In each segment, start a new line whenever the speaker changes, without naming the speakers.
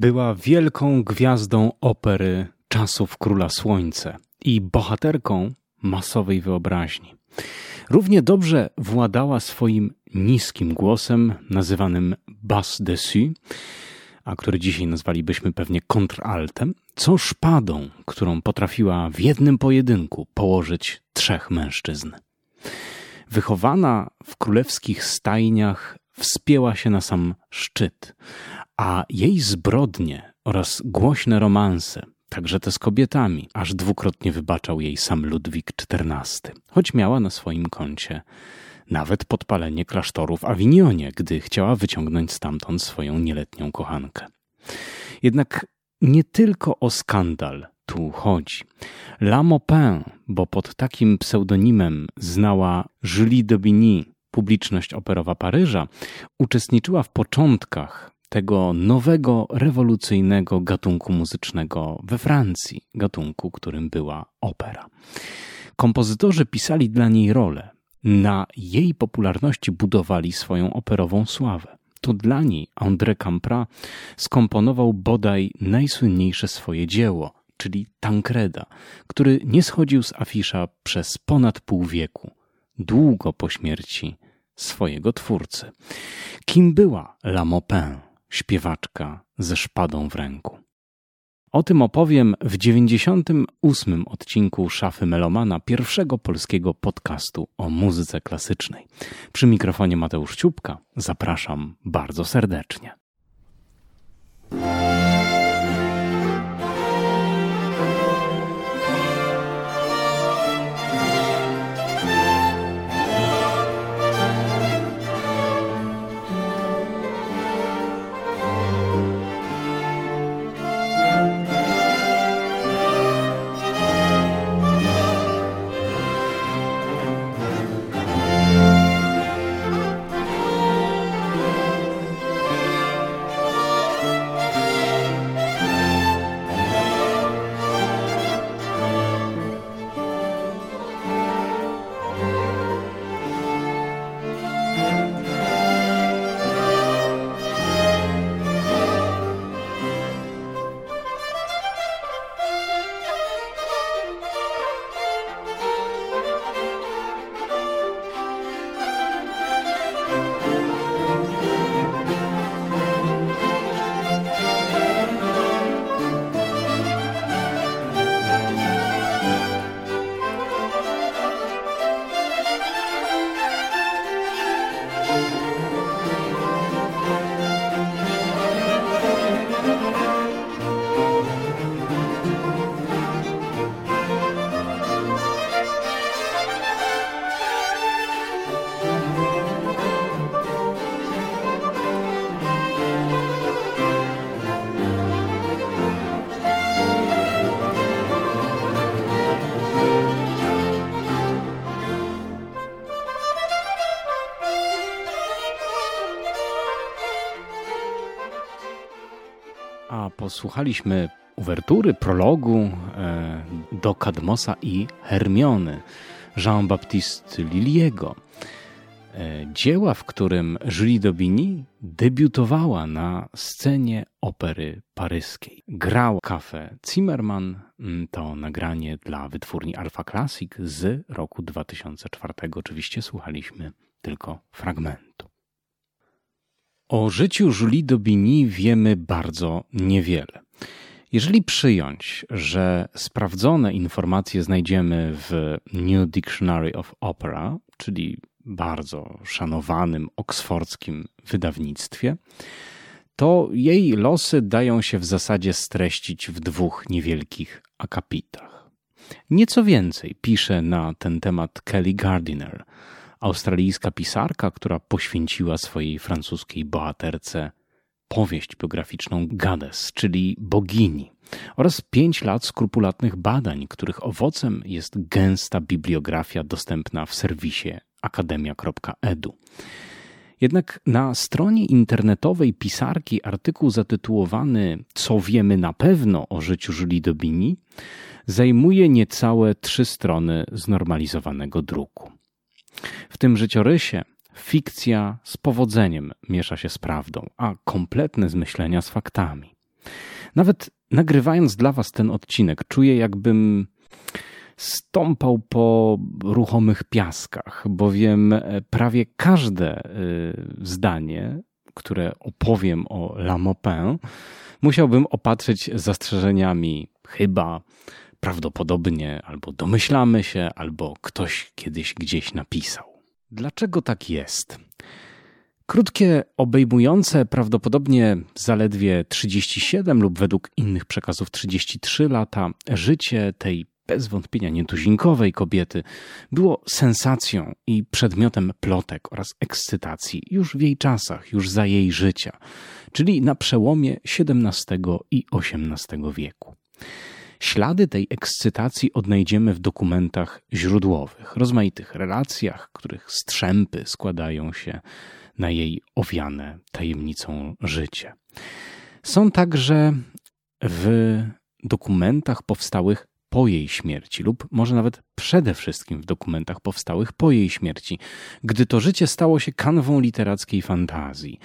Była wielką gwiazdą opery czasów Króla Słońce i bohaterką masowej wyobraźni. Równie dobrze władała swoim niskim głosem, nazywanym bass dessus, a który dzisiaj nazwalibyśmy pewnie kontraltem, co szpadą, którą potrafiła w jednym pojedynku położyć trzech mężczyzn. Wychowana w królewskich stajniach, wspięła się na sam szczyt, a jej zbrodnie oraz głośne romanse, także te z kobietami, aż dwukrotnie wybaczał jej sam Ludwik XIV, choć miała na swoim koncie nawet podpalenie klasztoru w Awinionie, gdy chciała wyciągnąć stamtąd swoją nieletnią kochankę. Jednak nie tylko o skandal tu chodzi. La Maupin, bo pod takim pseudonimem znała Julie d'Aubigny, publiczność operowa Paryża, uczestniczyła w początkach tego nowego, rewolucyjnego gatunku muzycznego we Francji, gatunku, którym była opera. Kompozytorzy pisali dla niej rolę. Na jej popularności budowali swoją operową sławę. To dla niej André Campra skomponował bodaj najsłynniejsze swoje dzieło, czyli Tancreda, który nie schodził z afisza przez ponad pół wieku, długo po śmierci swojego twórcy. Kim była La Maupin, śpiewaczka ze szpadą w ręku? O tym opowiem w 98 odcinku Szafy Melomana, pierwszego polskiego podcastu o muzyce klasycznej. Przy mikrofonie Mateusz Ciupka zapraszam bardzo serdecznie. Słuchaliśmy uwertury, prologu e, do Kadmosa i Hermiony Jean-Baptiste Liliego. E, dzieła, w którym Julie d'Aubigny debiutowała na scenie opery paryskiej. Grał kafę Zimmerman, mm, to nagranie dla wytwórni Alpha Classic z roku 2004. Oczywiście słuchaliśmy tylko fragmentu. O życiu Julie d'Aubigny wiemy bardzo niewiele. Jeżeli przyjąć, że sprawdzone informacje znajdziemy w New Dictionary of Opera, czyli bardzo szanowanym oksfordzkim wydawnictwie, to jej losy dają się w zasadzie streścić w dwóch niewielkich akapitach. Nieco więcej pisze na ten temat Kelly Gardiner – australijska pisarka, która poświęciła swojej francuskiej bohaterce powieść biograficzną Gades, czyli bogini, oraz pięć lat skrupulatnych badań, których owocem jest gęsta bibliografia dostępna w serwisie akademia.edu. Jednak na stronie internetowej pisarki artykuł zatytułowany Co wiemy na pewno o życiu Julie Dobini zajmuje niecałe trzy strony znormalizowanego druku. W tym życiorysie fikcja z powodzeniem miesza się z prawdą, a kompletne zmyślenia z faktami. Nawet nagrywając dla Was ten odcinek, czuję, jakbym stąpał po ruchomych piaskach, bowiem prawie każde y, zdanie, które opowiem o La Maupin, musiałbym opatrzyć zastrzeżeniami chyba, prawdopodobnie, albo domyślamy się, albo ktoś kiedyś gdzieś napisał. Dlaczego tak jest? Krótkie, obejmujące prawdopodobnie zaledwie 37 lub według innych przekazów 33 lata życie tej bez wątpienia nietuzinkowej kobiety było sensacją i przedmiotem plotek oraz ekscytacji już w jej czasach, już za jej życia, czyli na przełomie XVII i XVIII wieku. Ślady tej ekscytacji odnajdziemy w dokumentach źródłowych, rozmaitych relacjach, których strzępy składają się na jej owiane tajemnicą życie. Są także w dokumentach powstałych po jej śmierci, lub może nawet przede wszystkim w dokumentach powstałych po jej śmierci, gdy to życie stało się kanwą literackiej fantazji.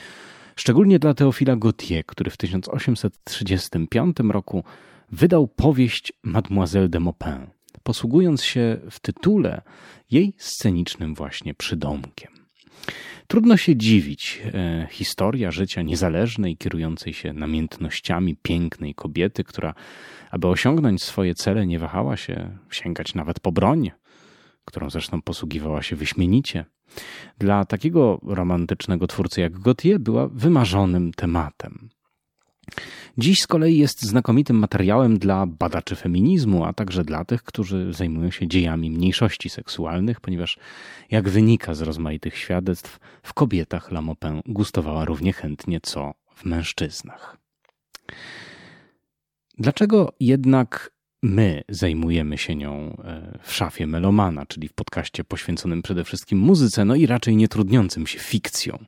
Szczególnie dla Teofila Gautier, który w 1835 roku wydał powieść Mademoiselle de Maupin, posługując się w tytule jej scenicznym właśnie przydomkiem. Trudno się dziwić. E, historia życia niezależnej, kierującej się namiętnościami pięknej kobiety, która, aby osiągnąć swoje cele, nie wahała się sięgać nawet po broń, którą zresztą posługiwała się wyśmienicie. Dla takiego romantycznego twórcy jak Gautier była wymarzonym tematem. Dziś z kolei jest znakomitym materiałem dla badaczy feminizmu, a także dla tych, którzy zajmują się dziejami mniejszości seksualnych, ponieważ, jak wynika z rozmaitych świadectw, w kobietach La gustowała równie chętnie co w mężczyznach. Dlaczego jednak my zajmujemy się nią e, w szafie melomana, czyli w podcaście poświęconym przede wszystkim muzyce, no i raczej nie trudniącym się fikcją?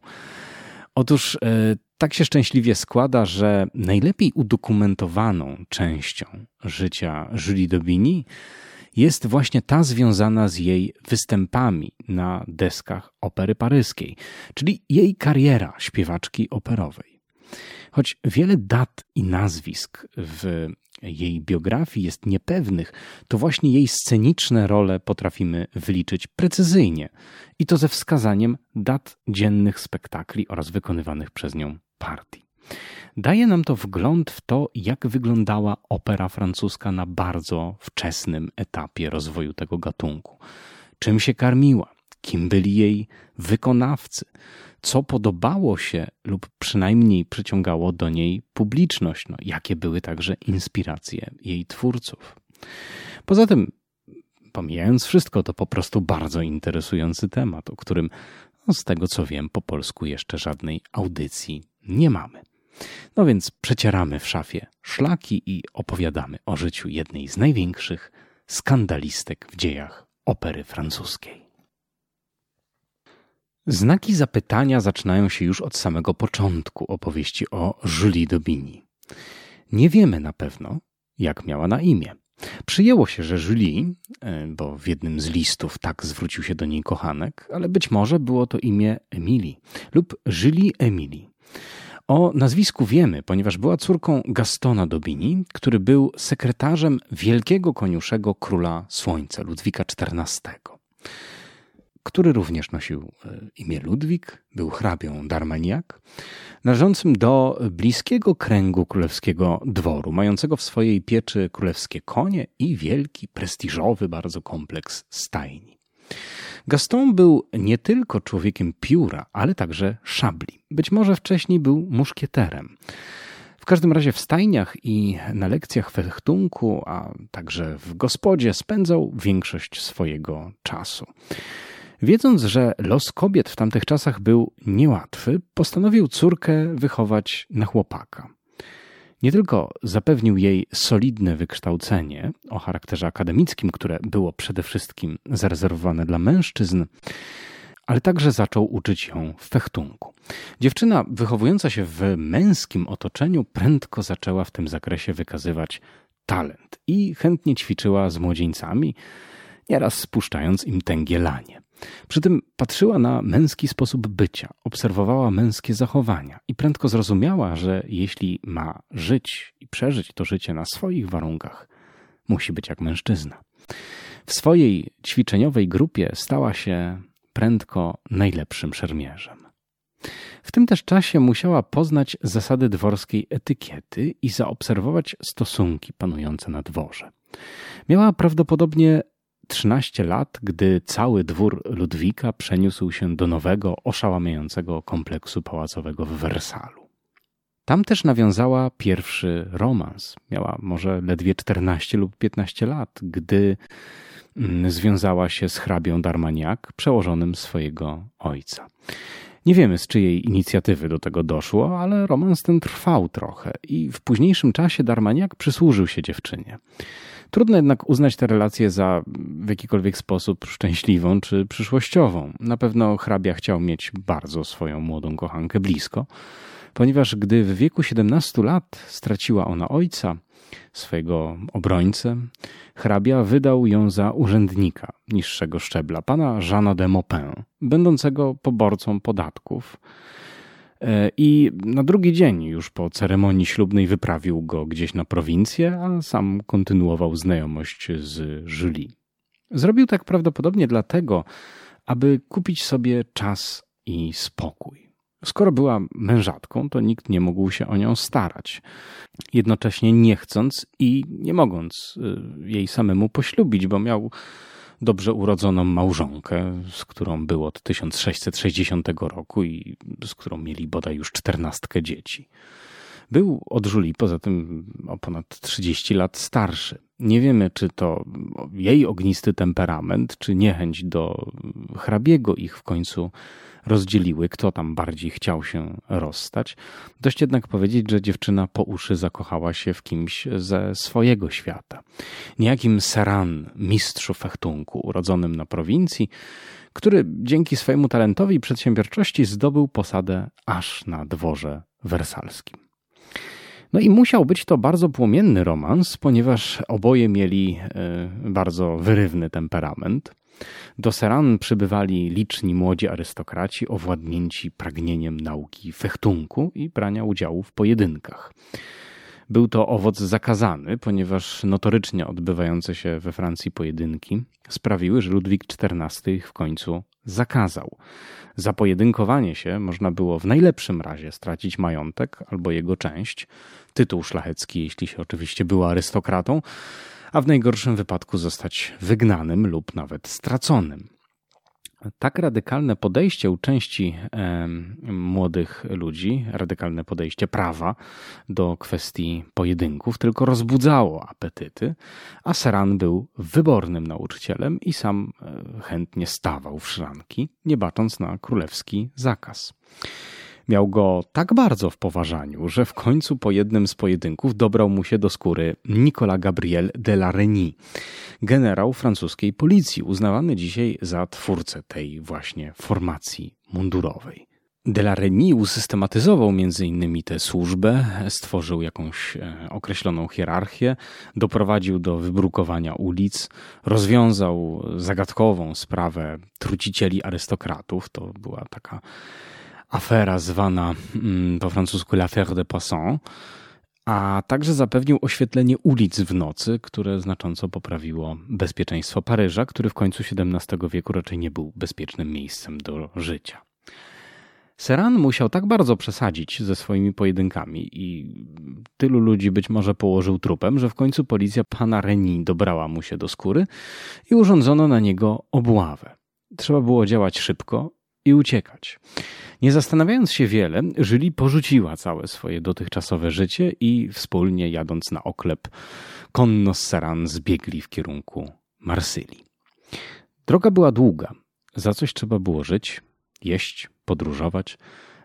Otóż e, tak się szczęśliwie składa, że najlepiej udokumentowaną częścią życia Julie Daubigny jest właśnie ta związana z jej występami na deskach opery paryskiej, czyli jej kariera śpiewaczki operowej. Choć wiele dat i nazwisk w jej biografii jest niepewnych, to właśnie jej sceniczne role potrafimy wyliczyć precyzyjnie i to ze wskazaniem dat dziennych spektakli oraz wykonywanych przez nią partii. Daje nam to wgląd w to, jak wyglądała opera francuska na bardzo wczesnym etapie rozwoju tego gatunku. Czym się karmiła, kim byli jej wykonawcy, co podobało się lub przynajmniej przyciągało do niej publiczność, no, jakie były także inspiracje jej twórców. Poza tym, pomijając wszystko, to po prostu bardzo interesujący temat, o którym no, z tego co wiem, po polsku jeszcze żadnej audycji nie mamy. No więc przecieramy w szafie szlaki i opowiadamy o życiu jednej z największych skandalistek w dziejach opery francuskiej. Znaki zapytania zaczynają się już od samego początku opowieści o Julie Daubigny. Nie wiemy na pewno, jak miała na imię. Przyjęło się, że Julie, e, bo w jednym z listów tak zwrócił się do niej kochanek, ale być może było to imię Emilii lub Julie Emily. O nazwisku wiemy, ponieważ była córką Gastona Dobini, który był sekretarzem wielkiego koniuszego króla Słońca, Ludwika XIV, który również nosił e, imię Ludwik, był hrabią d'Armagnac, należącym do bliskiego kręgu królewskiego dworu, mającego w swojej pieczy królewskie konie i wielki, prestiżowy bardzo kompleks stajni. Gaston był nie tylko człowiekiem pióra, ale także szabli. Być może wcześniej był muszkieterem. W każdym razie w stajniach i na lekcjach fechtunku, a także w gospodzie spędzał większość swojego czasu. Wiedząc, że los kobiet w tamtych czasach był niełatwy, postanowił córkę wychować na chłopaka. Nie tylko zapewnił jej solidne wykształcenie o charakterze akademickim, które było przede wszystkim zarezerwowane dla mężczyzn, ale także zaczął uczyć ją fechtunku. Dziewczyna wychowująca się w męskim otoczeniu prędko zaczęła w tym zakresie wykazywać talent i chętnie ćwiczyła z młodzieńcami, nieraz spuszczając im tęgie lanie. Przy tym patrzyła na męski sposób bycia, obserwowała męskie zachowania i prędko zrozumiała, że jeśli ma żyć i przeżyć to życie na swoich warunkach, musi być jak mężczyzna. W swojej ćwiczeniowej grupie stała się prędko najlepszym szermierzem. W tym też czasie musiała poznać zasady dworskiej etykiety i zaobserwować stosunki panujące na dworze. Miała prawdopodobnie 13 lat, gdy cały dwór Ludwika przeniósł się do nowego, oszałamiającego kompleksu pałacowego w Wersalu. Tam też nawiązała pierwszy romans. Miała może ledwie 14 lub 15 lat, gdy mm, związała się z hrabią Darmaniak, przełożonym swojego ojca. Nie wiemy, z czyjej inicjatywy do tego doszło, ale romans ten trwał trochę i w późniejszym czasie Darmaniak przysłużył się dziewczynie. Trudno jednak uznać tę relację za w jakikolwiek sposób szczęśliwą czy przyszłościową. Na pewno hrabia chciał mieć bardzo swoją młodą kochankę blisko, ponieważ gdy w wieku 17 lat straciła ona ojca, swojego obrońcę, hrabia wydał ją za urzędnika niższego szczebla, pana Jeana de Maupin, będącego poborcą podatków. E, I na drugi dzień już po ceremonii ślubnej wyprawił go gdzieś na prowincję, a sam kontynuował znajomość z Julie. Zrobił tak prawdopodobnie dlatego, aby kupić sobie czas i spokój. Skoro była mężatką, to nikt nie mógł się o nią starać. Jednocześnie nie chcąc i nie mogąc y, jej samemu poślubić, bo miał dobrze urodzoną małżonkę, z którą był od 1660 roku i z którą mieli bodaj już czternastkę dzieci. Był od Żuli poza tym o ponad 30 lat starszy. Nie wiemy, czy to jej ognisty temperament, czy niechęć do hrabiego ich w końcu rozdzieliły, kto tam bardziej chciał się rozstać. Dość jednak powiedzieć, że dziewczyna po uszy zakochała się w kimś ze swojego świata. Niejakim Seran, mistrzu fechtunku, urodzonym na prowincji, który dzięki swojemu talentowi i przedsiębiorczości zdobył posadę aż na dworze wersalskim. No i musiał być to bardzo płomienny romans, ponieważ oboje mieli e, bardzo wyrywny temperament. Do Seran przybywali liczni młodzi arystokraci owładnięci pragnieniem nauki fechtunku i brania udziału w pojedynkach. Był to owoc zakazany, ponieważ notorycznie odbywające się we Francji pojedynki sprawiły, że Ludwik XIV ich w końcu zakazał. Za pojedynkowanie się można było w najlepszym razie stracić majątek albo jego część, tytuł szlachecki, jeśli się oczywiście było arystokratą, a w najgorszym wypadku zostać wygnanym lub nawet straconym. Tak radykalne podejście u części młodych ludzi, radykalne podejście prawa do kwestii pojedynków, tylko rozbudzało apetyty, a Seran był wybornym nauczycielem i sam e, chętnie stawał w szranki, nie bacząc na królewski zakaz. Miał go tak bardzo w poważaniu, że w końcu po jednym z pojedynków dobrał mu się do skóry Nicolas Gabriel de la generał francuskiej policji, uznawany dzisiaj za twórcę tej właśnie formacji mundurowej. De la Reynie usystematyzował m.in. tę służbę, stworzył jakąś e, określoną hierarchię, doprowadził do wybrukowania ulic, rozwiązał zagadkową sprawę trucicieli arystokratów. To była taka afera zwana mm, po francusku l'affaire de Poisson, a także zapewnił oświetlenie ulic w nocy, które znacząco poprawiło bezpieczeństwo Paryża, który w końcu XVII wieku raczej nie był bezpiecznym miejscem do życia. Seran musiał tak bardzo przesadzić ze swoimi pojedynkami i tylu ludzi być może położył trupem, że w końcu policja pana Reni dobrała mu się do skóry i urządzono na niego obławę. Trzeba było działać szybko i uciekać. Nie zastanawiając się wiele, Żyli porzuciła całe swoje dotychczasowe życie i wspólnie jadąc na oklep, konno z Saran zbiegli w kierunku Marsylii. Droga była długa, za coś trzeba było żyć, jeść, podróżować.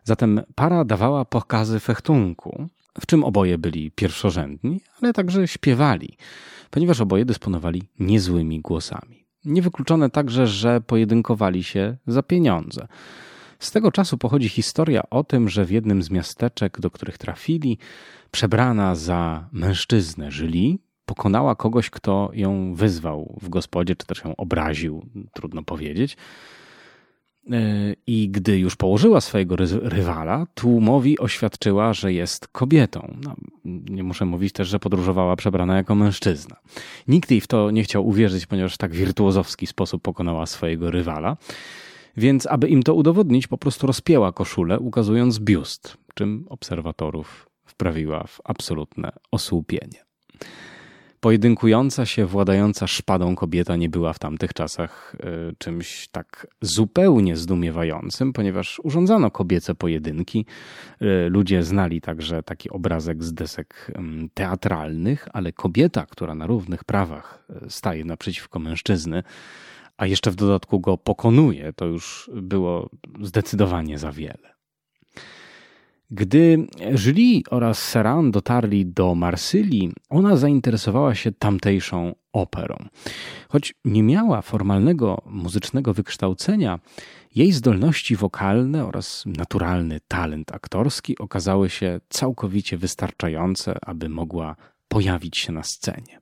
Zatem para dawała pokazy fechtunku, w czym oboje byli pierwszorzędni, ale także śpiewali, ponieważ oboje dysponowali niezłymi głosami. Niewykluczone także, że pojedynkowali się za pieniądze. Z tego czasu pochodzi historia o tym, że w jednym z miasteczek, do których trafili, przebrana za mężczyznę żyli, pokonała kogoś, kto ją wyzwał w gospodzie, czy też ją obraził, trudno powiedzieć. i gdy już położyła swojego rywala, tłumowi oświadczyła, że jest kobietą. No, nie muszę mówić też, że podróżowała przebrana jako mężczyzna. Nikt jej w to nie chciał uwierzyć, ponieważ w tak wirtuozowski sposób pokonała swojego rywala. Więc, aby im to udowodnić, po prostu rozpięła koszulę, ukazując biust, czym obserwatorów wprawiła w absolutne osłupienie. Pojedynkująca się, władająca szpadą kobieta nie była w tamtych czasach e, czymś tak zupełnie zdumiewającym, ponieważ urządzano kobiece pojedynki. E, ludzie znali także taki obrazek z desek teatralnych, ale kobieta, która na równych prawach e, staje naprzeciwko mężczyzny, a jeszcze w dodatku go pokonuje, to już było zdecydowanie za wiele. Gdy Julie oraz Serran dotarli do Marsylii, ona zainteresowała się tamtejszą operą. Choć nie miała formalnego muzycznego wykształcenia, jej zdolności wokalne oraz naturalny talent aktorski okazały się całkowicie wystarczające, aby mogła pojawić się na scenie.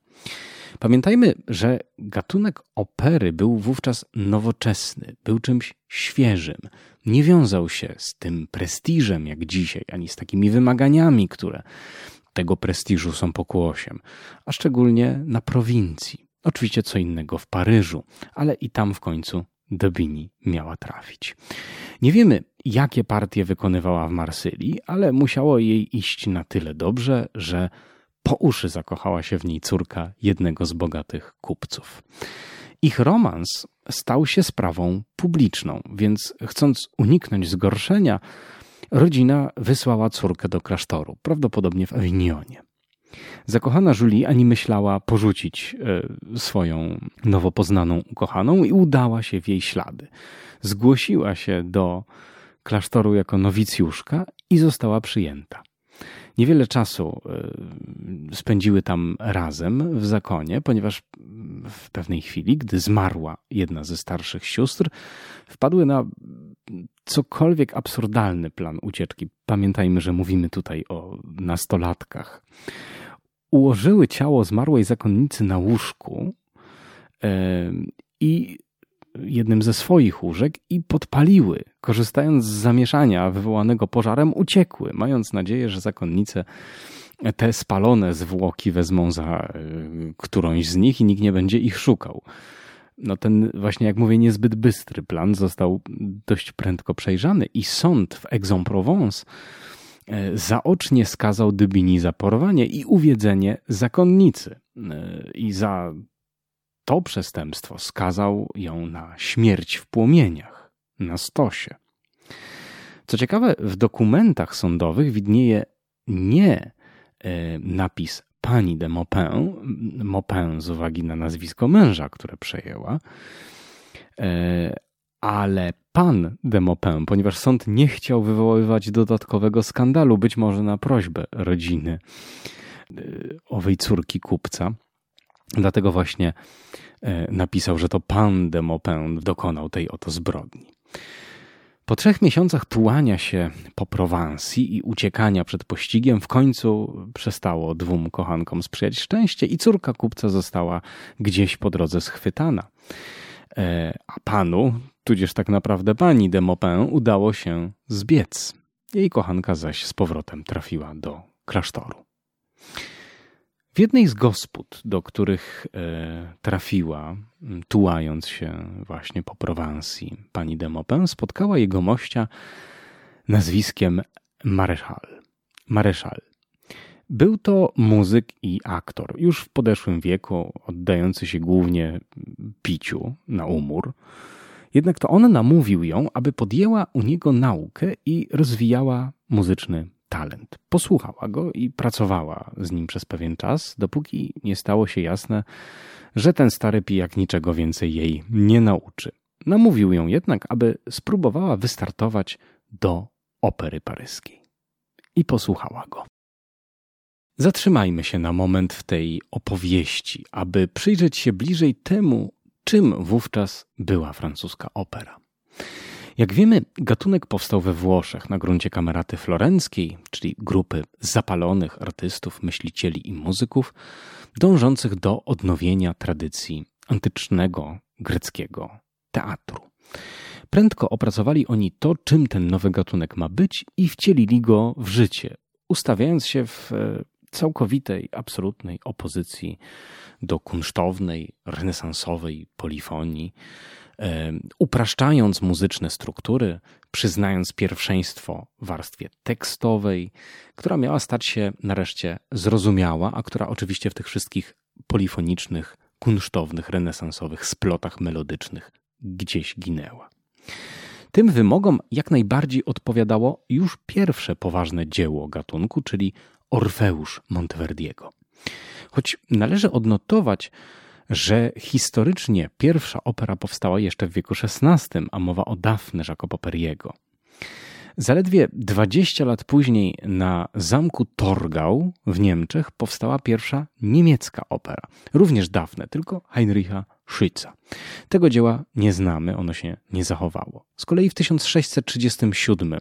Pamiętajmy, że gatunek opery był wówczas nowoczesny, był czymś świeżym. Nie wiązał się z tym prestiżem jak dzisiaj, ani z takimi wymaganiami, które tego prestiżu są pokłosiem, a szczególnie na prowincji. Oczywiście co innego w Paryżu, ale i tam w końcu Dobini miała trafić. Nie wiemy, jakie partie wykonywała w Marsylii, ale musiało jej iść na tyle dobrze, że po uszy zakochała się w niej córka jednego z bogatych kupców. Ich romans stał się sprawą publiczną, więc chcąc uniknąć zgorszenia, rodzina wysłała córkę do klasztoru, prawdopodobnie w Awinionie. Zakochana Julie ani myślała porzucić e, swoją nowo poznaną ukochaną i udała się w jej ślady. Zgłosiła się do klasztoru jako nowicjuszka i została przyjęta. Niewiele czasu y, spędziły tam razem w zakonie, ponieważ w pewnej chwili, gdy zmarła jedna ze starszych sióstr, wpadły na cokolwiek absurdalny plan ucieczki. Pamiętajmy, że mówimy tutaj o nastolatkach. Ułożyły ciało zmarłej zakonnicy na łóżku y, i jednym ze swoich łóżek i podpaliły. Korzystając z zamieszania wywołanego pożarem, uciekły, mając nadzieję, że zakonnice te spalone zwłoki wezmą za y, którąś z nich i nikt nie będzie ich szukał. No ten właśnie, jak mówię, niezbyt bystry plan został dość prędko przejrzany i sąd w Aix-en-Provence y, zaocznie skazał Dybini za porwanie i uwiedzenie zakonnicy. I za to przestępstwo skazał ją na śmierć w płomieniach, na stosie. Co ciekawe, w dokumentach sądowych widnieje nie e, napis pani de Maupin, Maupin z uwagi na nazwisko męża, które przejęła, e, ale pan de Maupin, ponieważ sąd nie chciał wywoływać dodatkowego skandalu, być może na prośbę rodziny e, owej córki kupca. Dlatego właśnie e, napisał, że to pan de Maupin dokonał tej oto zbrodni. Po trzech miesiącach tułania się po Prowansji i uciekania przed pościgiem, w końcu przestało dwóm kochankom sprzyjać szczęście i córka kupca została gdzieś po drodze schwytana. E, a panu, tudzież tak naprawdę pani de Maupin, udało się zbiec. Jej kochanka zaś z powrotem trafiła do klasztoru. W jednej z gospod, do których e, trafiła, tułając się właśnie po Prowansji, pani de spotkała jego mościa nazwiskiem Mareszal. Mareszal. Był to muzyk i aktor, już w podeszłym wieku, oddający się głównie piciu na umór. Jednak to on namówił ją, aby podjęła u niego naukę i rozwijała muzyczny talent. Posłuchała go i pracowała z nim przez pewien czas, dopóki nie stało się jasne, że ten stary pijak niczego więcej jej nie nauczy. Namówił ją jednak, aby spróbowała wystartować do opery paryskiej. I posłuchała go. Zatrzymajmy się na moment w tej opowieści, aby przyjrzeć się bliżej temu, czym wówczas była francuska opera. Jak wiemy, gatunek powstał we Włoszech na gruncie kameraty florenckiej, czyli grupy zapalonych artystów, myślicieli i muzyków, dążących do odnowienia tradycji antycznego greckiego teatru. Prędko opracowali oni to, czym ten nowy gatunek ma być i wcielili go w życie, ustawiając się w e, całkowitej, absolutnej opozycji do kunsztownej, renesansowej polifonii, upraszczając muzyczne struktury, przyznając pierwszeństwo warstwie tekstowej, która miała stać się nareszcie zrozumiała, a która oczywiście w tych wszystkich polifonicznych, kunsztownych, renesansowych splotach melodycznych gdzieś ginęła. Tym wymogom jak najbardziej odpowiadało już pierwsze poważne dzieło gatunku, czyli Orfeusz Monteverdiego. Choć należy odnotować, że historycznie pierwsza opera powstała jeszcze w wieku XVI, a mowa o Dafne Jacopo Periego. Zaledwie 20 lat później na zamku Torgau w Niemczech powstała pierwsza niemiecka opera, również Dafne, tylko Heinricha Schütza. Tego dzieła nie znamy, ono się nie zachowało. Z kolei w 1637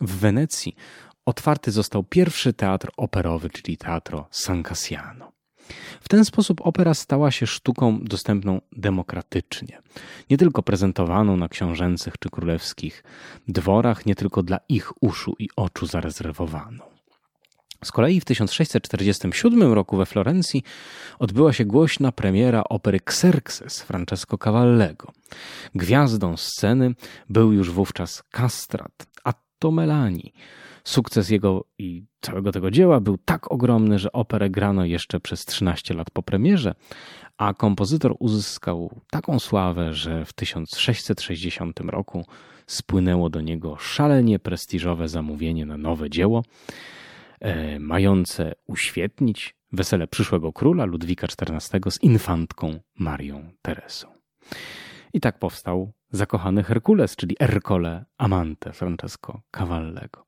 w Wenecji otwarty został pierwszy teatr operowy, czyli Teatro San Cassiano. W ten sposób opera stała się sztuką dostępną demokratycznie, nie tylko prezentowaną na książęcych czy królewskich dworach, nie tylko dla ich uszu i oczu zarezerwowaną. Z kolei w 1647 roku we Florencji odbyła się głośna premiera opery Xerxes Francesco Cavallego. Gwiazdą sceny był już wówczas Kastrat, a to Melani, Sukces jego i całego tego dzieła był tak ogromny, że operę grano jeszcze przez 13 lat po premierze, a kompozytor uzyskał taką sławę, że w 1660 roku spłynęło do niego szalenie prestiżowe zamówienie na nowe dzieło, e, mające uświetnić wesele przyszłego króla Ludwika XIV z infantką Marią Teresą. I tak powstał zakochany Herkules, czyli Ercole Amante Francesco Cavallego.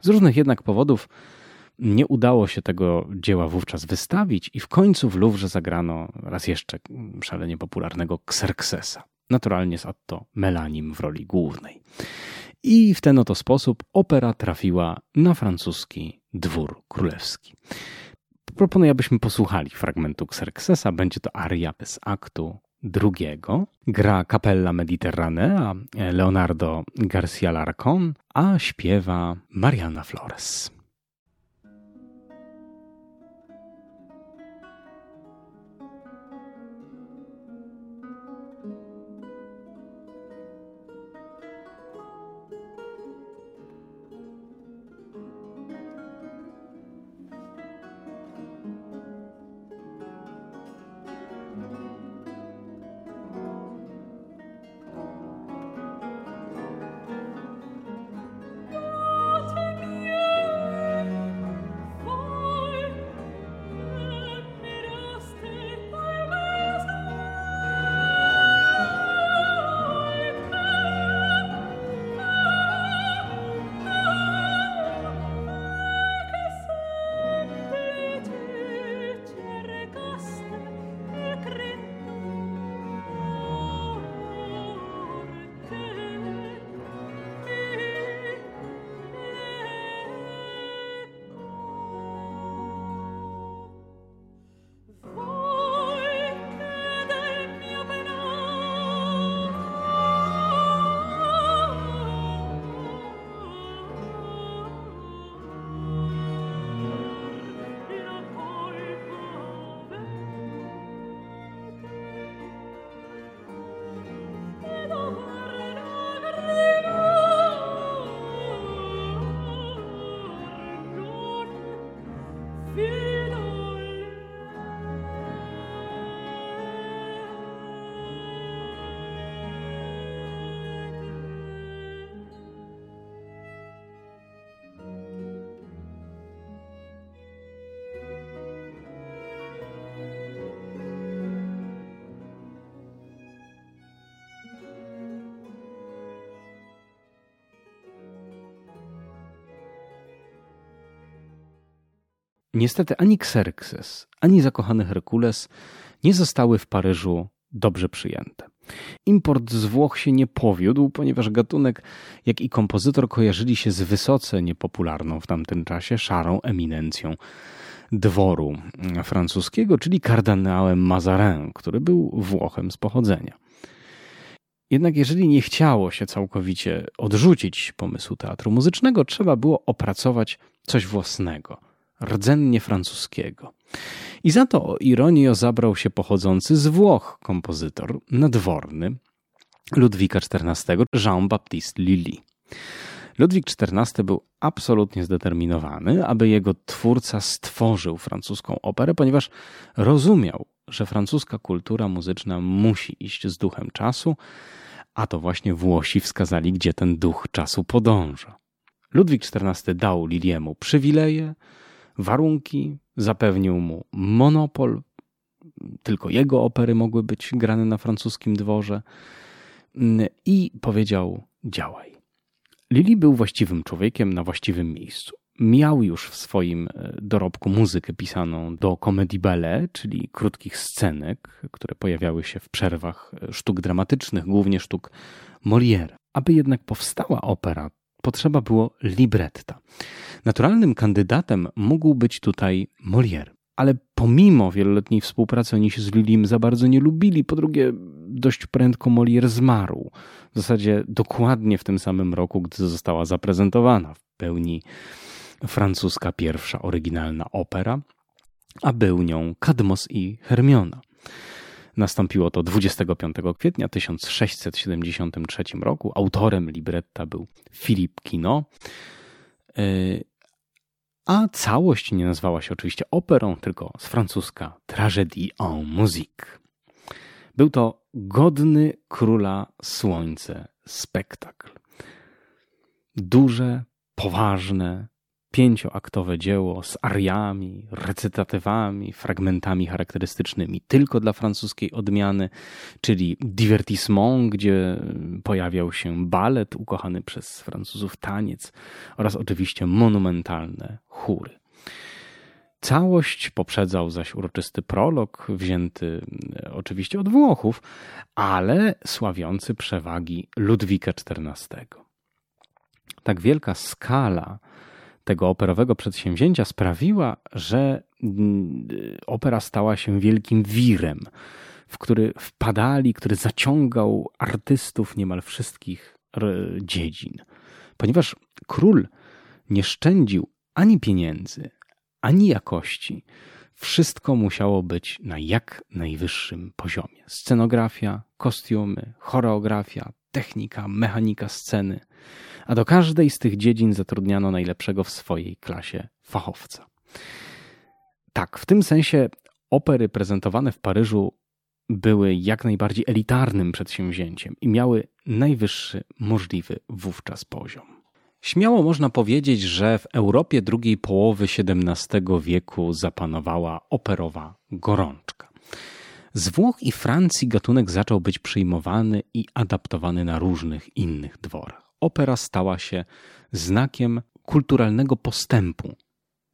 Z różnych jednak powodów nie udało się tego dzieła wówczas wystawić i w końcu w Louvre zagrano raz jeszcze szalenie popularnego Xerxesa. Naturalnie z Atto Melanim w roli głównej. I w ten oto sposób opera trafiła na francuski dwór królewski. Proponuję, abyśmy posłuchali fragmentu Xerxesa. Będzie to aria bez aktu drugiego. Gra Capella Mediterranea Leonardo Garcia Larcon, a śpiewa Mariana Flores. Niestety ani Xerxes, ani zakochany Herkules nie zostały w Paryżu dobrze przyjęte. Import z Włoch się nie powiódł, ponieważ gatunek, jak i kompozytor kojarzyli się z wysoce niepopularną w tamtym czasie szarą eminencją dworu francuskiego, czyli kardynałem Mazarin, który był Włochem z pochodzenia. Jednak jeżeli nie chciało się całkowicie odrzucić pomysłu teatru muzycznego, trzeba było opracować coś własnego, rdzennie francuskiego. I za to o ironię zabrał się pochodzący z Włoch kompozytor nadworny Ludwika XIV, Jean-Baptiste Lully. Ludwik XIV był absolutnie zdeterminowany, aby jego twórca stworzył francuską operę, ponieważ rozumiał, że francuska kultura muzyczna musi iść z duchem czasu, a to właśnie Włosi wskazali, gdzie ten duch czasu podąża. Ludwik XIV dał Liliemu przywileje, warunki, zapewnił mu monopol, tylko jego opery mogły być grane na francuskim dworze i powiedział: działaj. Lili był właściwym człowiekiem na właściwym miejscu. Miał już w swoim e, dorobku muzykę pisaną do komedii ballet, czyli krótkich scenek, które pojawiały się w przerwach e, sztuk dramatycznych, głównie sztuk Molière. Aby jednak powstała opera, potrzeba było libretta. Naturalnym kandydatem mógł być tutaj Molière. Ale pomimo wieloletniej współpracy oni się z Lilim za bardzo nie lubili. Po drugie, dość prędko Molière zmarł. W zasadzie dokładnie w tym samym roku, gdy została zaprezentowana w pełni francuska pierwsza oryginalna opera, a był nią Kadmos i Hermiona. Nastąpiło to 25 kwietnia 1673 roku. Autorem libretta był Philippe Kino. Y, a całość nie nazwała się oczywiście operą, tylko z francuska Tragédie en musique. Był to godny króla słońce spektakl. Duże, poważne, pięcioaktowe dzieło z ariami, recytatywami, fragmentami charakterystycznymi tylko dla francuskiej odmiany, czyli divertissement, gdzie pojawiał się balet ukochany przez Francuzów taniec oraz oczywiście monumentalne chóry. Całość poprzedzał zaś uroczysty prolog, wzięty e, oczywiście od Włochów, ale sławiący przewagi Ludwika XIV. Tak wielka skala tego operowego przedsięwzięcia sprawiła, że mm, opera stała się wielkim wirem, w który wpadali, który zaciągał artystów niemal wszystkich dziedzin. Ponieważ król nie szczędził ani pieniędzy, ani jakości, wszystko musiało być na jak najwyższym poziomie. Scenografia, kostiumy, choreografia, technika, mechanika sceny a do każdej z tych dziedzin zatrudniano najlepszego w swojej klasie fachowca. Tak, w tym sensie opery prezentowane w Paryżu były jak najbardziej elitarnym przedsięwzięciem i miały najwyższy możliwy wówczas poziom. Śmiało można powiedzieć, że w Europie drugiej połowy XVII wieku zapanowała operowa gorączka. Z Włoch i Francji gatunek zaczął być przyjmowany i adaptowany na różnych innych dworach opera stała się znakiem kulturalnego postępu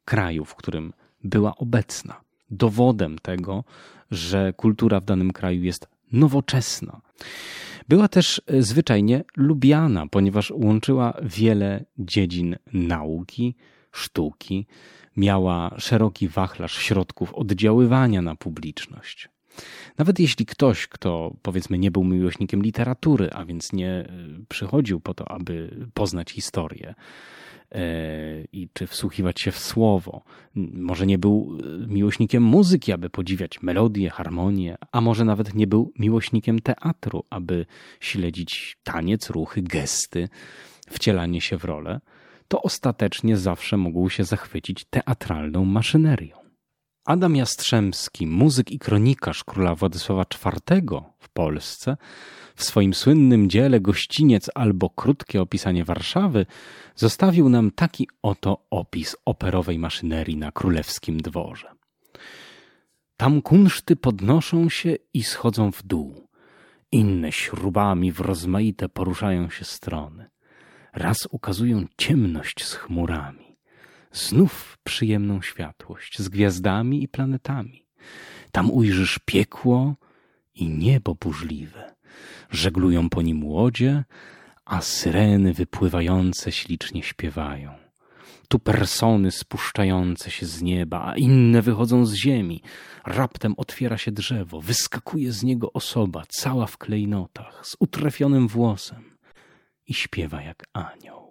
kraju, w którym była obecna. Dowodem tego, że kultura w danym kraju jest nowoczesna. Była też zwyczajnie lubiana, ponieważ łączyła wiele dziedzin nauki, sztuki, miała szeroki wachlarz środków oddziaływania na publiczność. Nawet jeśli ktoś, kto powiedzmy nie był miłośnikiem literatury, a więc nie e, przychodził po to, aby poznać historię, e, i czy wsłuchiwać się w słowo. Może nie był e, miłośnikiem muzyki, aby podziwiać melodię, harmonię, a może nawet nie był miłośnikiem teatru, aby śledzić taniec, ruchy, gesty, wcielanie się w rolę, to ostatecznie zawsze mógł się zachwycić teatralną maszynerią. Adam Jastrzębski, muzyk i kronikarz króla Władysława IV w Polsce, w swoim słynnym dziele Gościniec albo krótkie opisanie Warszawy, zostawił nam taki oto opis operowej maszynerii na królewskim dworze. Tam kunszty podnoszą się i schodzą w dół. Inne śrubami w rozmaite poruszają się strony. Raz ukazują ciemność z chmurami znów przyjemną światłość z gwiazdami i planetami. Tam ujrzysz piekło i niebo burzliwe. Żeglują po nim łodzie, a syreny wypływające ślicznie śpiewają. tu persony spuszczające się z nieba, a inne wychodzą z ziemi. Raptem otwiera się drzewo, wyskakuje z niego osoba, cała w klejnotach, z utrafionym włosem i śpiewa jak anioł.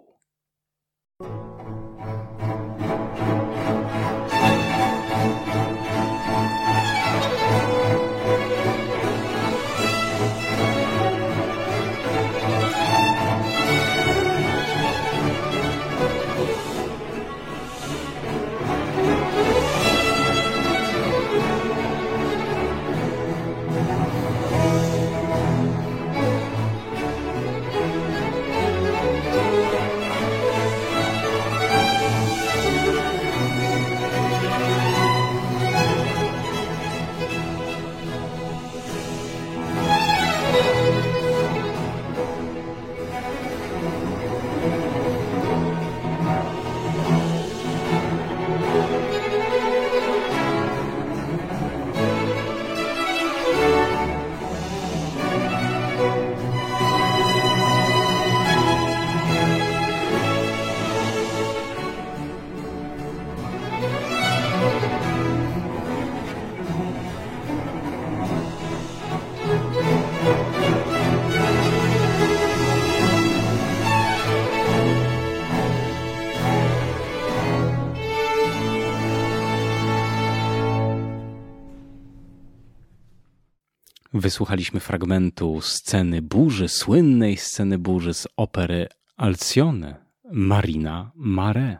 Wysłuchaliśmy fragmentu sceny burzy, słynnej sceny burzy z opery Alcione Marina Mare.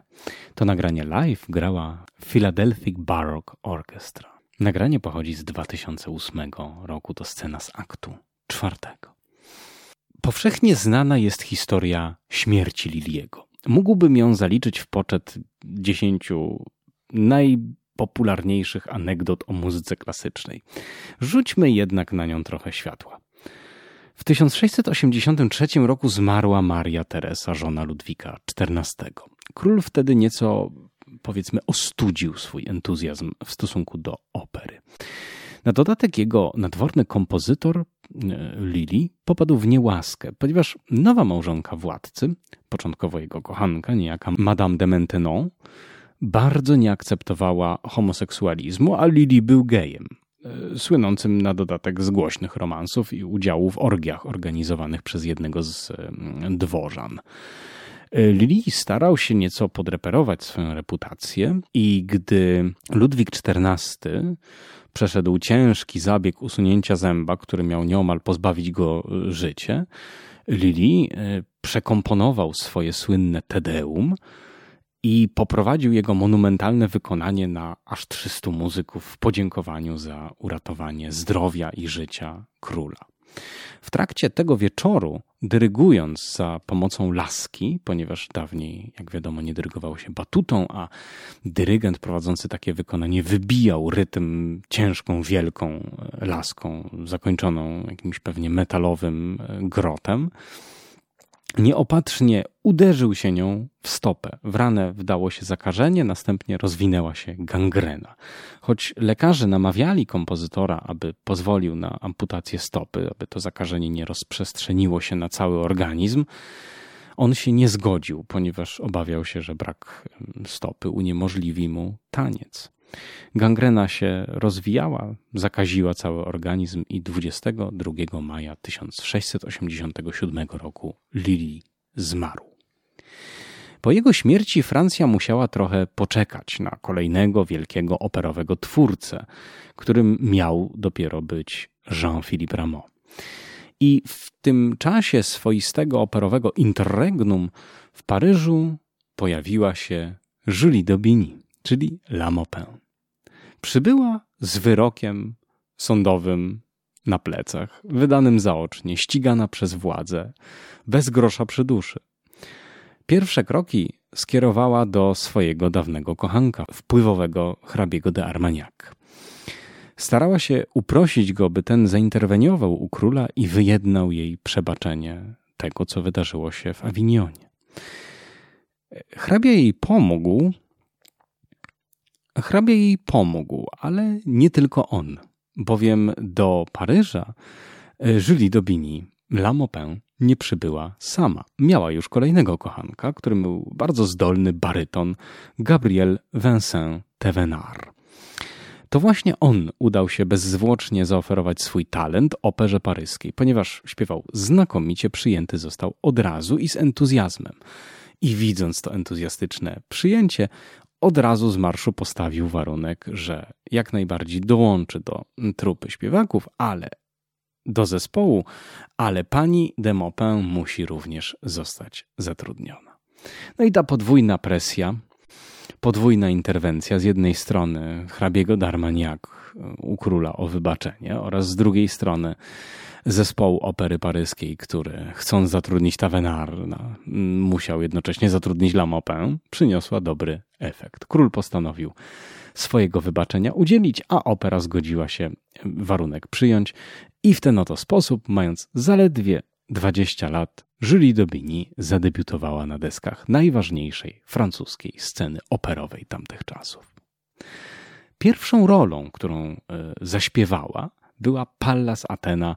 To nagranie live grała Philadelphia Baroque Orchestra. Nagranie pochodzi z 2008 roku, to scena z aktu czwartego. Powszechnie znana jest historia śmierci Liliego. Mógłbym ją zaliczyć w poczet dziesięciu naj popularniejszych anegdot o muzyce klasycznej. Rzućmy jednak na nią trochę światła. W 1683 roku zmarła Maria Teresa, żona Ludwika XIV. Król wtedy nieco, powiedzmy, ostudził swój entuzjazm w stosunku do opery. Na dodatek jego nadworny kompozytor e, Lili popadł w niełaskę, ponieważ nowa małżonka władcy, początkowo jego kochanka, niejaka Madame de Maintenon, bardzo nie akceptowała homoseksualizmu, a Lili był gejem, e, słynącym na dodatek z głośnych romansów i udziału w orgiach organizowanych przez jednego z e, dworzan. E, Lili starał się nieco podreperować swoją reputację i gdy Ludwik XIV przeszedł ciężki zabieg usunięcia zęba, który miał nieomal pozbawić go życie, Lili przekomponował swoje słynne Tedeum, i poprowadził jego monumentalne wykonanie na aż 300 muzyków w podziękowaniu za uratowanie zdrowia i życia króla. W trakcie tego wieczoru, dyrygując za pomocą laski, ponieważ dawniej, jak wiadomo, nie dyrygowało się batutą, a dyrygent prowadzący takie wykonanie wybijał rytm ciężką, wielką laską, zakończoną jakimś pewnie metalowym grotem, Nieopatrznie uderzył się nią w stopę. W ranę wdało się zakażenie, następnie rozwinęła się gangrena. Choć lekarze namawiali kompozytora, aby pozwolił na amputację stopy, aby to zakażenie nie rozprzestrzeniło się na cały organizm, on się nie zgodził, ponieważ obawiał się, że brak stopy uniemożliwi mu taniec. Gangrena się rozwijała, zakaziła cały organizm i 22 maja 1687 roku Lili zmarł. Po jego śmierci Francja musiała trochę poczekać na kolejnego wielkiego operowego twórcę, którym miał dopiero być Jean-Philippe Rameau. I w tym czasie swoistego operowego interregnum w Paryżu pojawiła się Julie d'Aubigny, czyli La Maupin przybyła z wyrokiem sądowym na plecach, wydanym zaocznie, ścigana przez władzę, bez grosza przy duszy. Pierwsze kroki skierowała do swojego dawnego kochanka, wpływowego hrabiego de Armagnac. Starała się uprosić go, by ten zainterweniował u króla i wyjednał jej przebaczenie tego, co wydarzyło się w Awinionie. Hrabia jej pomógł, Hrabia jej pomógł, ale nie tylko on, bowiem do Paryża e, Julie d'Aubigny La nie przybyła sama. Miała już kolejnego kochanka, którym był bardzo zdolny baryton Gabriel Vincent Thévenard. To właśnie on udał się bezzwłocznie zaoferować swój talent operze paryskiej, ponieważ śpiewał znakomicie, przyjęty został od razu i z entuzjazmem. I widząc to entuzjastyczne przyjęcie, od razu z marszu postawił warunek, że jak najbardziej dołączy do trupy śpiewaków, ale do zespołu, ale pani de Maupin musi również zostać zatrudniona. No i ta podwójna presja, podwójna interwencja z jednej strony hrabiego Darmaniak u króla o wybaczenie oraz z drugiej strony zespołu opery paryskiej, który chcąc zatrudnić Tavenarna, musiał jednocześnie zatrudnić La przyniosła dobry efekt. Król postanowił swojego wybaczenia udzielić, a opera zgodziła się warunek przyjąć i w ten oto sposób, mając zaledwie 20 lat, Julie Daubigny zadebiutowała na deskach najważniejszej francuskiej sceny operowej tamtych czasów. Pierwszą rolą, którą e, zaśpiewała, była Pallas Athena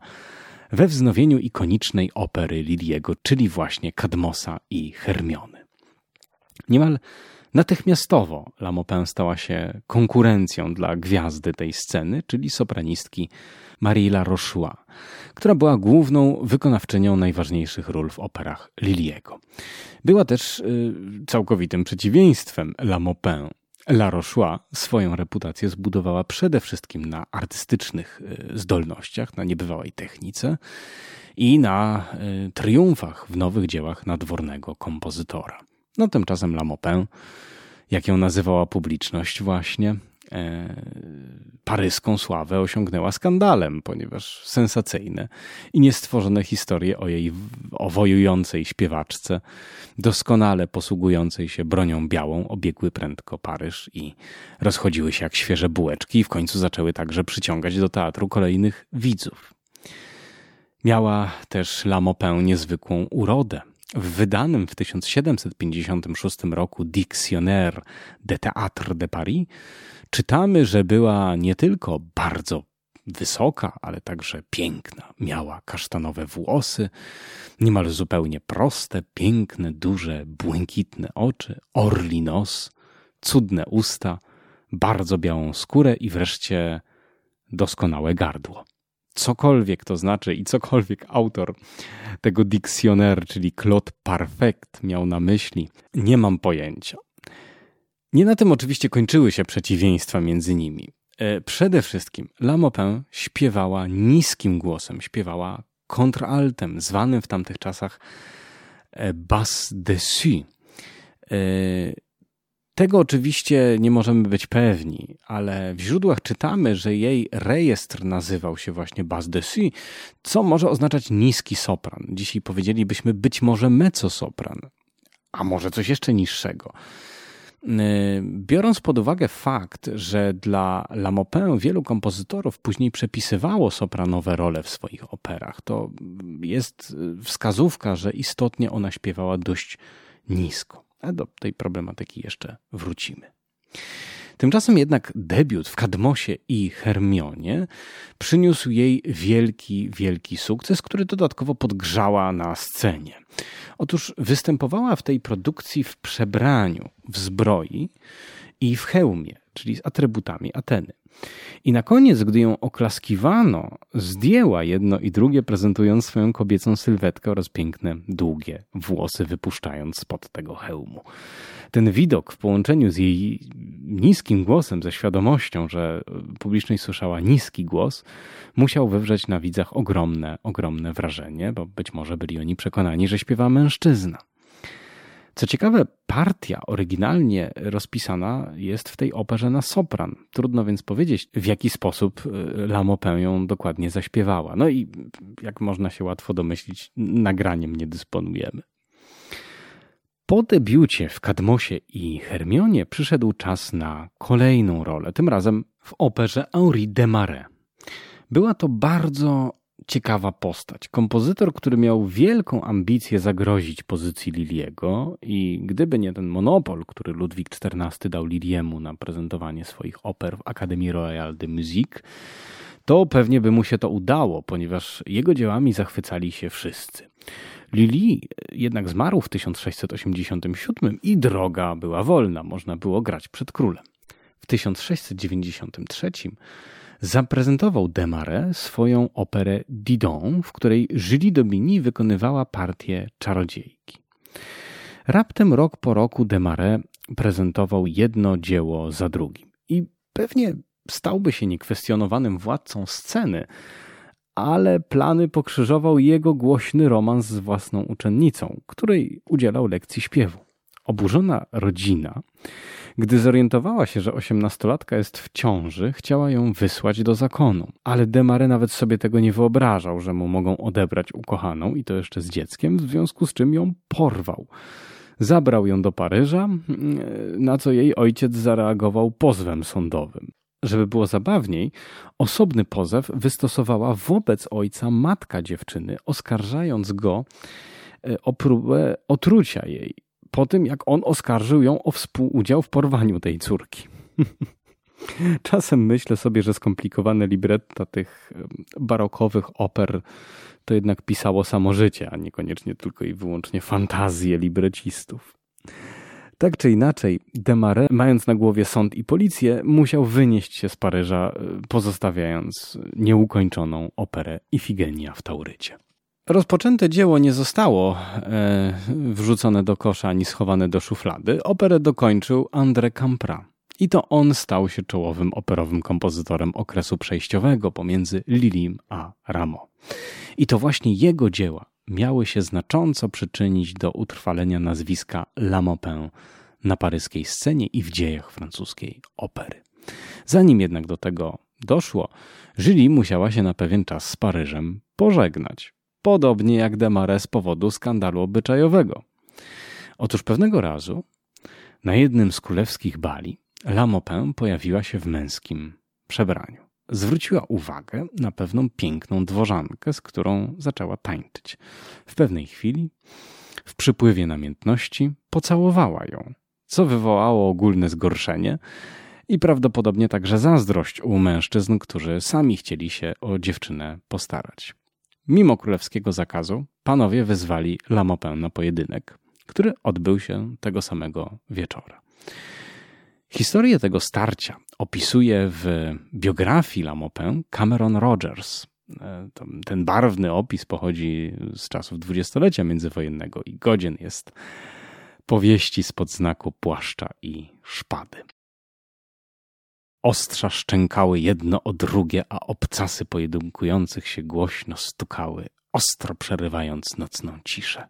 we wznowieniu ikonicznej opery Liliego, czyli właśnie Kadmosa i Hermiony. Niemal natychmiastowo La Maupin stała się konkurencją dla gwiazdy tej sceny, czyli sopranistki Marie La Rochua, która była główną wykonawczynią najważniejszych ról w operach Liliego. Była też y, całkowitym przeciwieństwem La Maupin, La Rochua swoją reputację zbudowała przede wszystkim na artystycznych y, zdolnościach, na niebywałej technice i na y, triumfach w nowych dziełach nadwornego kompozytora. No tymczasem La Maupin, jak ją nazywała publiczność właśnie, paryską sławę osiągnęła skandalem, ponieważ sensacyjne i niestworzone historie o jej o wojującej śpiewaczce, doskonale posługującej się bronią białą, obiegły prędko Paryż i rozchodziły się jak świeże bułeczki i w końcu zaczęły także przyciągać do teatru kolejnych widzów. Miała też La niezwykłą urodę. W wydanym w 1756 roku Dictionnaire de Théâtre de Paris czytamy, że była nie tylko bardzo wysoka, ale także piękna. Miała kasztanowe włosy, niemal zupełnie proste, piękne, duże, błękitne oczy, orli nos, cudne usta, bardzo białą skórę i wreszcie doskonałe gardło. Cokolwiek to znaczy i cokolwiek autor tego dictionnaire, czyli Claude Parfait miał na myśli, nie mam pojęcia. Nie na tym oczywiście kończyły się przeciwieństwa między nimi. E, przede wszystkim La śpiewała niskim głosem, śpiewała kontraltem, zwanym w tamtych czasach e, bas dessus. E, tego oczywiście nie możemy być pewni, ale w źródłach czytamy, że jej rejestr nazywał się właśnie bas dessus, co może oznaczać niski sopran. Dzisiaj powiedzielibyśmy być może mezzo-sopran, a może coś jeszcze niższego. Y, biorąc pod uwagę fakt, że dla La Maupin wielu kompozytorów później przepisywało sopranowe role w swoich operach, to jest wskazówka, że istotnie ona śpiewała dość nisko. A do tej problematyki jeszcze wrócimy. Tymczasem jednak debiut w Kadmosie i Hermionie przyniósł jej wielki, wielki sukces, który dodatkowo podgrzała na scenie. Otóż występowała w tej produkcji w przebraniu, w zbroi i w hełmie, czyli z atrybutami Ateny. I na koniec, gdy ją oklaskiwano, zdjęła jedno i drugie, prezentując swoją kobiecą sylwetkę oraz piękne, długie włosy, wypuszczając spod tego hełmu. Ten widok w połączeniu z jej niskim głosem, ze świadomością, że publiczność słyszała niski głos, musiał wywrzeć na widzach ogromne, ogromne wrażenie, bo być może byli oni przekonani, że śpiewa mężczyzna. Co ciekawe, partia oryginalnie rozpisana jest w tej operze na sopran. Trudno więc powiedzieć, w jaki sposób y, La Maupin ją dokładnie zaśpiewała. No i jak można się łatwo domyślić, nagraniem nie dysponujemy. Po debiucie w Kadmosie i Hermionie przyszedł czas na kolejną rolę, tym razem w operze Henri Desmarais. Była to bardzo ciekawa postać. Kompozytor, który miał wielką ambicję zagrozić pozycji Liliego i gdyby nie ten monopol, który Ludwik XIV dał Liliemu na prezentowanie swoich oper w Akademii Royale de Musique, to pewnie by mu się to udało, ponieważ jego dziełami zachwycali się wszyscy. Lili jednak zmarł w 1687 i droga była wolna, można było grać przed królem. W 1693 zaprezentował Desmarais swoją operę Didon, w której Julie Daubigny wykonywała partię czarodziejki. Raptem rok po roku Desmarais prezentował jedno dzieło za drugim i pewnie stałby się niekwestionowanym władcą sceny, ale plany pokrzyżował jego głośny romans z własną uczennicą, której udzielał lekcji śpiewu. Oburzona rodzina, gdy zorientowała się, że osiemnastolatka jest w ciąży, chciała ją wysłać do zakonu. Ale Demare nawet sobie tego nie wyobrażał, że mu mogą odebrać ukochaną i to jeszcze z dzieckiem, w związku z czym ją porwał. Zabrał ją do Paryża, na co jej ojciec zareagował pozwem sądowym. Żeby było zabawniej, osobny pozew wystosowała wobec ojca matka dziewczyny, oskarżając go e, o próbę otrucia jej, po tym jak on oskarżył ją o współudział w porwaniu tej córki. Czasem myślę sobie, że skomplikowane libretta tych barokowych oper to jednak pisało samo życie, a niekoniecznie tylko i wyłącznie fantazje librecistów. Tak czy inaczej, Desmarais, mając na głowie sąd i policję, musiał wynieść się z Paryża, e, pozostawiając nieukończoną operę Ifigenia w Taurycie. Rozpoczęte dzieło nie zostało e, wrzucone do kosza ani schowane do szuflady. Operę dokończył André Campra. I to on stał się czołowym operowym kompozytorem okresu przejściowego pomiędzy Lilim a Rameau. I to właśnie jego dzieła miały się znacząco przyczynić do utrwalenia nazwiska Lamopin na paryskiej scenie i w dziejach francuskiej opery. Zanim jednak do tego doszło, Julie musiała się na pewien czas z Paryżem pożegnać, podobnie jak Desmarais z powodu skandalu obyczajowego. Otóż pewnego razu na jednym z królewskich bali Lamopin pojawiła się w męskim przebraniu zwróciła uwagę na pewną piękną dworzankę, z którą zaczęła tańczyć. W pewnej chwili, w przypływie namiętności, pocałowała ją, co wywołało ogólne zgorszenie i prawdopodobnie także zazdrość u mężczyzn, którzy sami chcieli się o dziewczynę postarać. Mimo królewskiego zakazu, panowie wezwali Lamopę na pojedynek, który odbył się tego samego wieczora. Historię tego starcia opisuje w biografii Lamopin Cameron Rogers. E, ten barwny opis pochodzi z czasów dwudziestolecia międzywojennego i godzien jest powieści spod znaku płaszcza i szpady. Ostrza szczękały jedno o drugie, a obcasy pojedynkujących się głośno stukały, ostro przerywając nocną ciszę.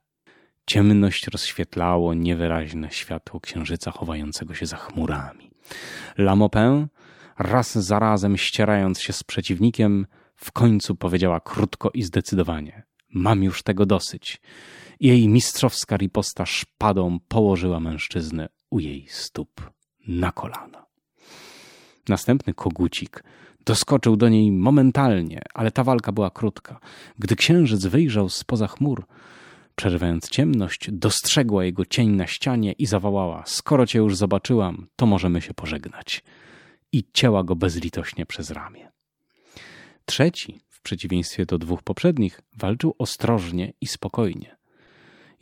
Ciemność rozświetlało niewyraźne światło księżyca chowającego się za chmurami. Lamopin, raz za razem ścierając się z przeciwnikiem, w końcu powiedziała krótko i zdecydowanie: Mam już tego dosyć. Jej mistrzowska riposta szpadą położyła mężczyznę u jej stóp na kolana. Następny kogucik doskoczył do niej momentalnie, ale ta walka była krótka. Gdy księżyc wyjrzał spoza chmur, Przerywając ciemność, dostrzegła jego cień na ścianie i zawołała: Skoro cię już zobaczyłam, to możemy się pożegnać. I cięła go bezlitośnie przez ramię. Trzeci, w przeciwieństwie do dwóch poprzednich, walczył ostrożnie i spokojnie.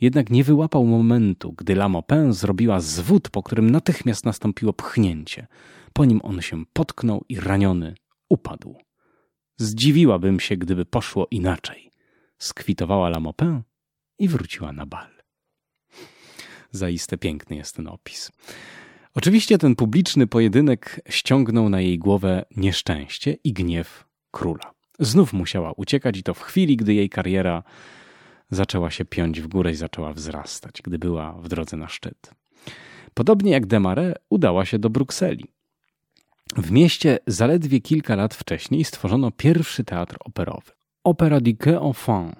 Jednak nie wyłapał momentu, gdy Lamopin zrobiła zwód, po którym natychmiast nastąpiło pchnięcie. Po nim on się potknął i raniony upadł. Zdziwiłabym się, gdyby poszło inaczej. Skwitowała Lamopin i wróciła na bal. Zaiste piękny jest ten opis. Oczywiście ten publiczny pojedynek ściągnął na jej głowę nieszczęście i gniew króla. Znów musiała uciekać i to w chwili, gdy jej kariera zaczęła się piąć w górę i zaczęła wzrastać, gdy była w drodze na szczyt. Podobnie jak Desmarais udała się do Brukseli. W mieście zaledwie kilka lat wcześniej stworzono pierwszy teatr operowy. Opera du Quai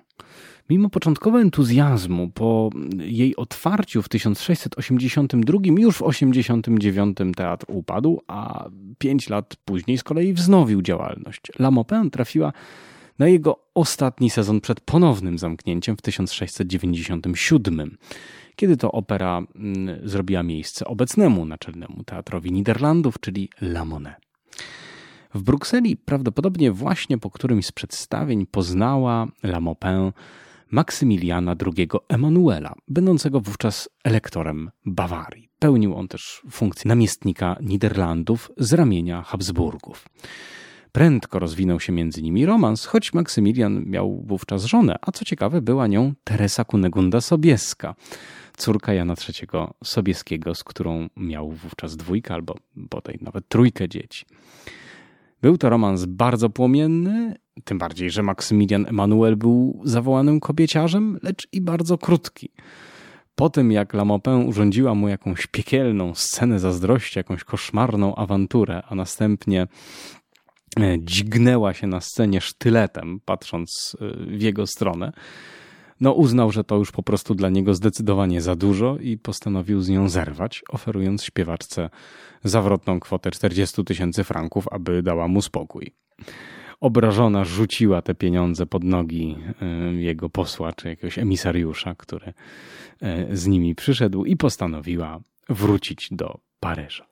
Mimo początkowego entuzjazmu, po jej otwarciu w 1682 już w 89 teatr upadł, a pięć lat później z kolei wznowił działalność. La Maupin trafiła na jego ostatni sezon przed ponownym zamknięciem w 1697, kiedy to opera mm, zrobiła miejsce obecnemu naczelnemu teatrowi Niderlandów, czyli La Monnaie. W Brukseli prawdopodobnie właśnie po którymś z przedstawień poznała La Maupin Maksymiliana II Emanuela, będącego wówczas elektorem Bawarii. Pełnił on też funkcję namiestnika Niderlandów z ramienia Habsburgów. Prędko rozwinął się między nimi romans, choć Maksymilian miał wówczas żonę, a co ciekawe była nią Teresa Kunegunda Sobieska, córka Jana III Sobieskiego, z którą miał wówczas dwójkę albo bodaj nawet trójkę dzieci. Był to romans bardzo płomienny, tym bardziej, że Maksymilian Emanuel był zawołanym kobieciarzem, lecz i bardzo krótki. Po tym, jak La Maupin urządziła mu jakąś piekielną scenę zazdrości, jakąś koszmarną awanturę, a następnie e, dźgnęła się na scenie sztyletem, patrząc e, w jego stronę, no uznał, że to już po prostu dla niego zdecydowanie za dużo i postanowił z nią zerwać, oferując śpiewaczce zawrotną kwotę 40 tysięcy franków, aby dała mu spokój. Obrażona rzuciła te pieniądze pod nogi y, jego posła czy jakiegoś emisariusza, który y, z nimi przyszedł i postanowiła wrócić do Paryża.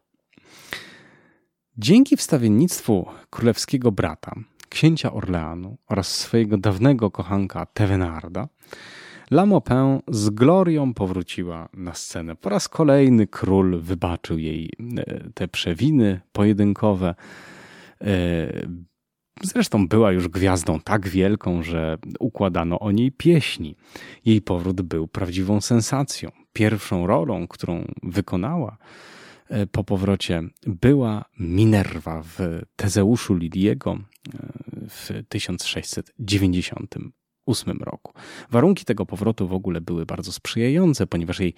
Dzięki wstawiennictwu królewskiego brata, księcia Orleanu oraz swojego dawnego kochanka Tevenarda, La Maupin z glorią powróciła na scenę. Po raz kolejny król wybaczył jej e, te przewiny pojedynkowe. E, zresztą była już gwiazdą tak wielką, że układano o niej pieśni. Jej powrót był prawdziwą sensacją. Pierwszą rolą, którą wykonała po powrocie, była Minerva w Tezeuszu Lidiego w 1690 2008 roku. Warunki tego powrotu w ogóle były bardzo sprzyjające, ponieważ jej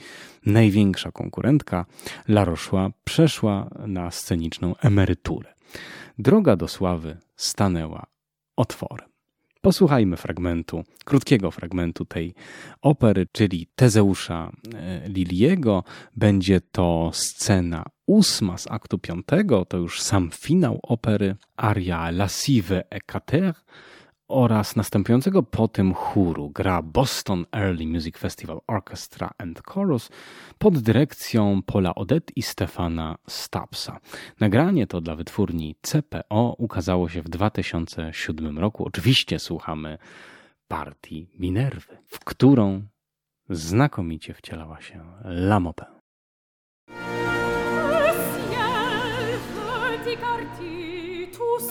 największa konkurentka, La Rochua, przeszła na sceniczną emeryturę. Droga do sławy stanęła otworem. Posłuchajmy fragmentu, krótkiego fragmentu tej opery, czyli Tezeusza e, Liliego. Będzie to scena ósma z aktu piątego, to już sam finał opery, aria Lascive et Cater, oraz następującego po tym chóru gra Boston Early Music Festival Orchestra and Chorus pod dyrekcją Paula Odette i Stefana Stapsa. Nagranie to dla wytwórni CPO ukazało się w 2007 roku. Oczywiście słuchamy partii Minerwy, w którą znakomicie wcielała się Lamopę. Tout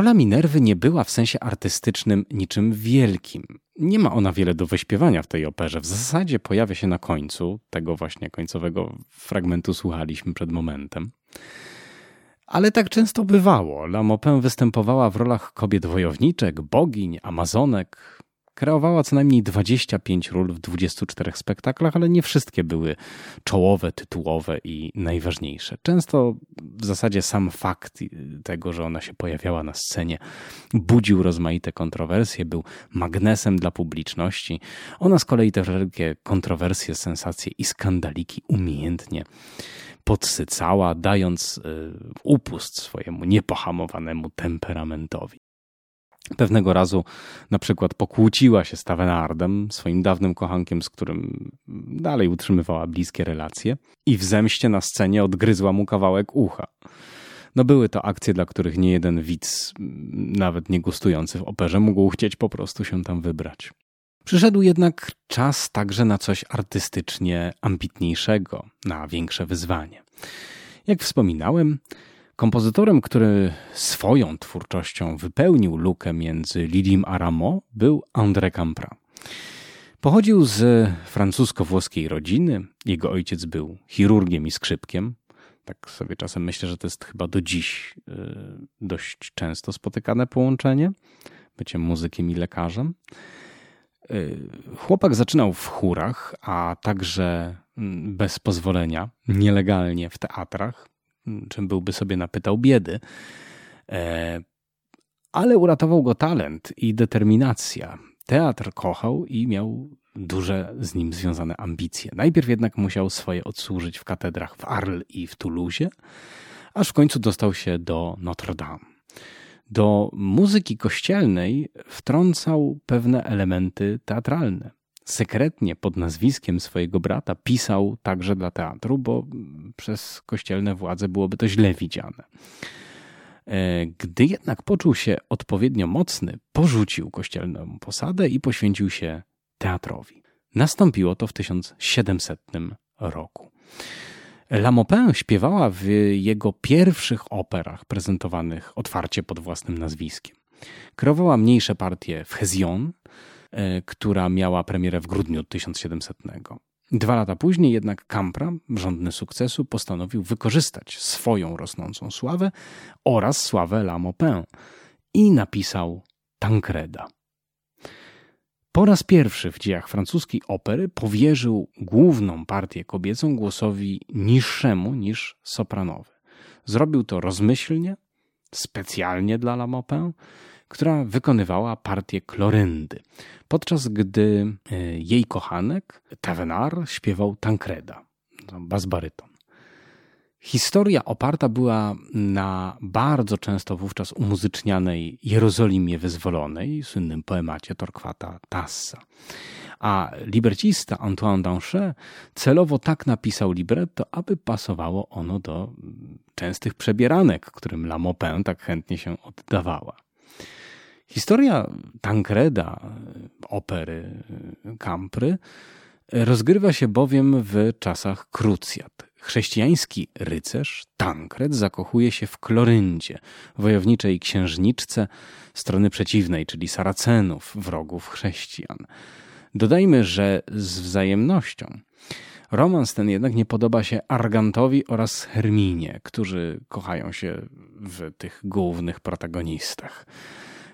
Rola Minerwy nie była w sensie artystycznym niczym wielkim. nie ma ona wiele do wyśpiewania w tej operze. W zasadzie pojawia się na końcu, tego właśnie końcowego fragmentu słuchaliśmy przed momentem. Ale tak często bywało. La Maupin występowała w rolach kobiet wojowniczek, bogiń, amazonek, Kreowała co najmniej 25 ról w 24 spektaklach, ale nie wszystkie były czołowe, tytułowe i najważniejsze. Często w zasadzie sam fakt tego, że ona się pojawiała na scenie, budził rozmaite kontrowersje, był magnesem dla publiczności. Ona z kolei te wszelkie kontrowersje, sensacje i skandaliki umiejętnie podsycała, dając y, upust swojemu niepohamowanemu temperamentowi. Pewnego razu na przykład pokłóciła się z Tavenardem, swoim dawnym kochankiem, z którym dalej utrzymywała bliskie relacje i w zemście na scenie odgryzła mu kawałek ucha. No były to akcje, dla których nie jeden widz, nawet nie gustujący w operze, mógł chcieć po prostu się tam wybrać. Przyszedł jednak czas także na coś artystycznie ambitniejszego, na większe wyzwanie. Jak wspominałem, Kompozytorem, który swoją twórczością wypełnił lukę między Lidim a Rameau, był André Campra. Pochodził z francusko-włoskiej rodziny. Jego ojciec był chirurgiem i skrzypkiem. Tak sobie czasem myślę, że to jest chyba do dziś y, dość często spotykane połączenie bycie muzykiem i lekarzem. Y, chłopak zaczynał w chórach, a także mm, bez pozwolenia, nielegalnie w teatrach czym byłby sobie napytał biedy. E, ale uratował go talent i determinacja. Teatr kochał i miał duże z nim związane ambicje. Najpierw jednak musiał swoje odsłużyć w katedrach w Arles i w Toulouse, aż w końcu dostał się do Notre Dame. Do muzyki kościelnej wtrącał pewne elementy teatralne sekretnie pod nazwiskiem swojego brata pisał także dla teatru, bo przez kościelne władze byłoby to źle widziane. E, gdy jednak poczuł się odpowiednio mocny, porzucił kościelną posadę i poświęcił się teatrowi. Nastąpiło to w 1700 roku. La Maupin śpiewała w jego pierwszych operach prezentowanych otwarcie pod własnym nazwiskiem. Kreowała mniejsze partie w Hesion, E, która miała premierę w grudniu 1700. Dwa lata później jednak Campra, żądny sukcesu, postanowił wykorzystać swoją rosnącą sławę oraz sławę La Maupin i napisał Tancreda. Po raz pierwszy w dziejach francuskiej opery powierzył główną partię kobiecą głosowi niższemu niż sopranowy. Zrobił to rozmyślnie, specjalnie dla La Maupin, która wykonywała partię Kloryndy, podczas gdy e, jej kochanek, Tavenar, śpiewał Tancreda, bas-baryton. Historia oparta była na bardzo często wówczas umuzycznianej Jerozolimie Wyzwolonej, słynnym poemacie Torquata Tassa. A libercista Antoine Danchet celowo tak napisał libretto, aby pasowało ono do częstych przebieranek, którym La Maupin tak chętnie się oddawała. Historia Tancreda, opery Campry, rozgrywa się bowiem w czasach krucjat. Chrześcijański rycerz Tancred zakochuje się w Kloryndzie, wojowniczej księżniczce strony przeciwnej, czyli Saracenów, wrogów chrześcijan. Dodajmy, że z wzajemnością. Romans ten jednak nie podoba się Argantowi oraz Herminie, którzy kochają się w tych głównych protagonistach.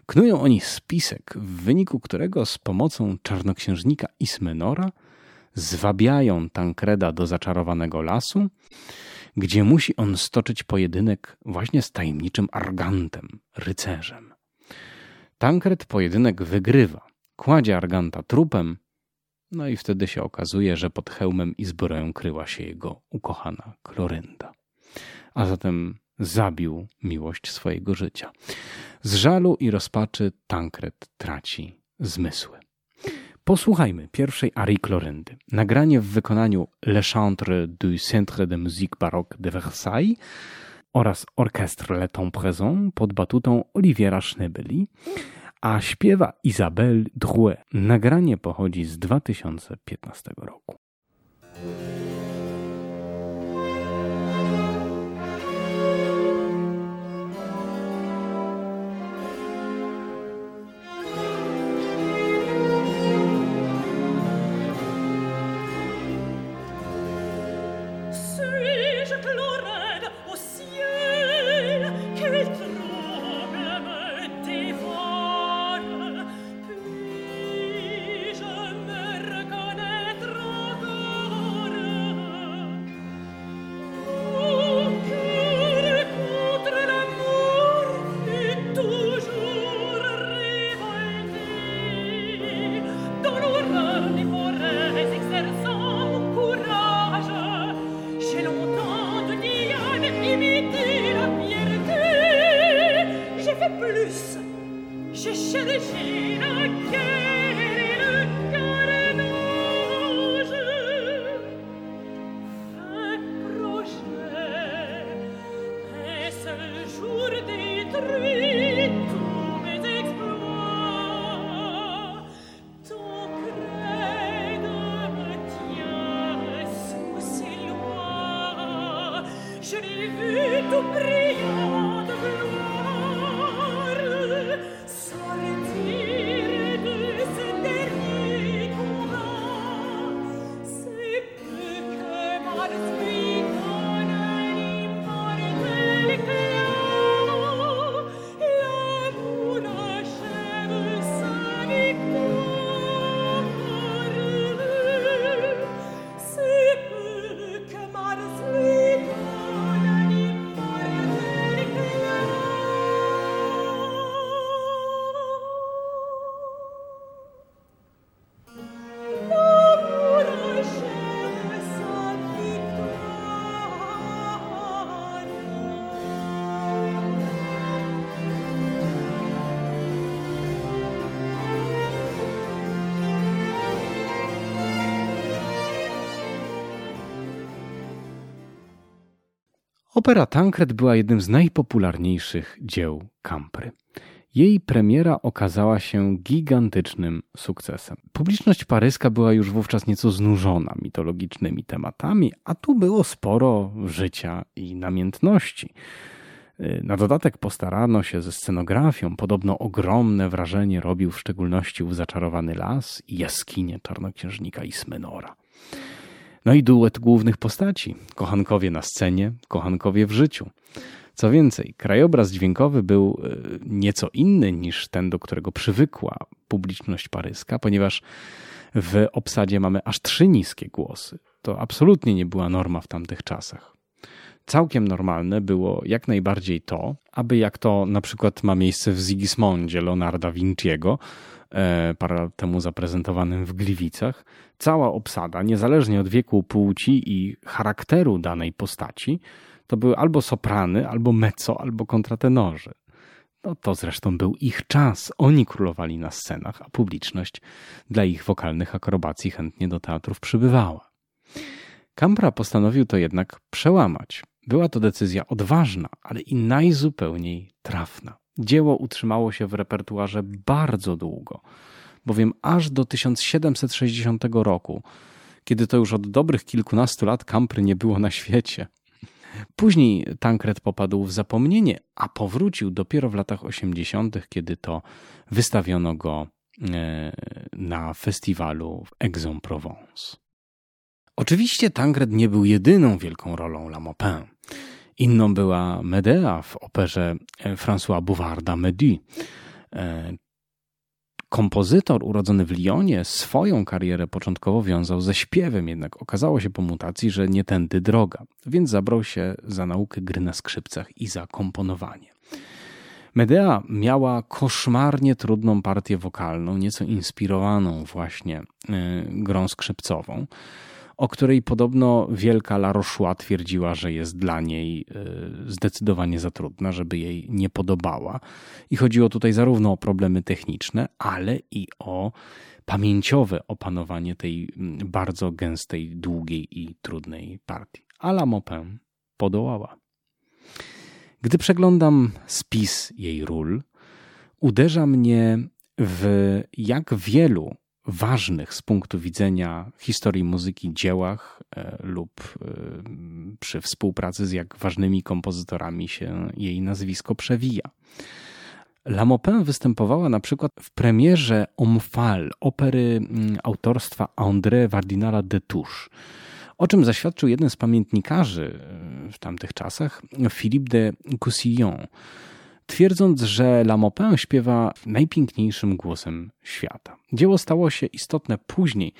Knują oni spisek, w wyniku którego z pomocą czarnoksiężnika Ismenora zwabiają Tankreda do zaczarowanego lasu, gdzie musi on stoczyć pojedynek właśnie z tajemniczym Argantem, rycerzem. Tankred pojedynek wygrywa, kładzie Arganta trupem, no i wtedy się okazuje, że pod hełmem i zbroją kryła się jego ukochana Klorynda. A zatem zabił miłość swojego życia. Z żalu i rozpaczy Tankred traci zmysły. Posłuchajmy pierwszej arii Kloryndy. Nagranie w wykonaniu Le Chantre du Centre de Musique Baroque de Versailles oraz Orchestre Le Temps pod batutą Oliviera Schnebeli, a śpiewa Isabelle Drouet. Nagranie pochodzi z 2015 roku. Opera Tancred była jednym z najpopularniejszych dzieł Campry. Jej premiera okazała się gigantycznym sukcesem. Publiczność paryska była już wówczas nieco znużona mitologicznymi tematami, a tu było sporo życia i namiętności. Na dodatek postarano się ze scenografią. Podobno ogromne wrażenie robił w szczególności ów zaczarowany las i jaskinie czarnoksiężnika Ismenora. No i duet głównych postaci. Kochankowie na scenie, kochankowie w życiu. Co więcej, krajobraz dźwiękowy był e, nieco inny niż ten, do którego przywykła publiczność paryska, ponieważ w obsadzie mamy aż trzy niskie głosy. To absolutnie nie była norma w tamtych czasach. Całkiem normalne było jak najbardziej to, aby jak to na przykład ma miejsce w Sigismondzie Leonarda Vinciego, parę lat temu zaprezentowanym w Gliwicach, cała obsada, niezależnie od wieku, płci i charakteru danej postaci, to były albo soprany, albo mezzo, albo kontratenorzy. No to zresztą był ich czas. Oni królowali na scenach, a publiczność dla ich wokalnych akrobacji chętnie do teatrów przybywała. Campra postanowił to jednak przełamać. Była to decyzja odważna, ale i najzupełniej trafna. Dzieło utrzymało się w repertuarze bardzo długo, bowiem aż do 1760 roku, kiedy to już od dobrych kilkunastu lat Campry nie było na świecie. Później Tancred popadł w zapomnienie, a powrócił dopiero w latach 80., kiedy to wystawiono go e, na festiwalu w Aix-en-Provence. Oczywiście Tancred nie był jedyną wielką rolą La Maupin. Inną była Medea w operze e, François Bouvarda Medy. E, kompozytor urodzony w Lyonie swoją karierę początkowo wiązał ze śpiewem, jednak okazało się po mutacji, że nie tędy droga, więc zabrał się za naukę gry na skrzypcach i za komponowanie. Medea miała koszmarnie trudną partię wokalną, nieco inspirowaną właśnie e, grą skrzypcową o której podobno wielka La Rochua twierdziła, że jest dla niej e, zdecydowanie za trudna, żeby jej nie podobała. I chodziło tutaj zarówno o problemy techniczne, ale i o pamięciowe opanowanie tej bardzo gęstej, długiej i trudnej partii. A La Maupin podołała. Gdy przeglądam spis jej ról, uderza mnie w jak wielu ważnych z punktu widzenia historii muzyki dziełach e, lub e, przy współpracy z jak ważnymi kompozytorami się jej nazwisko przewija. La Maupin występowała na przykład w premierze Omphal, opery mm, autorstwa André Vardinala de Touche, o czym zaświadczył jeden z pamiętnikarzy e, w tamtych czasach, Philippe de Coussillon twierdząc, że La Maupin śpiewa najpiękniejszym głosem świata. Dzieło stało się istotne później,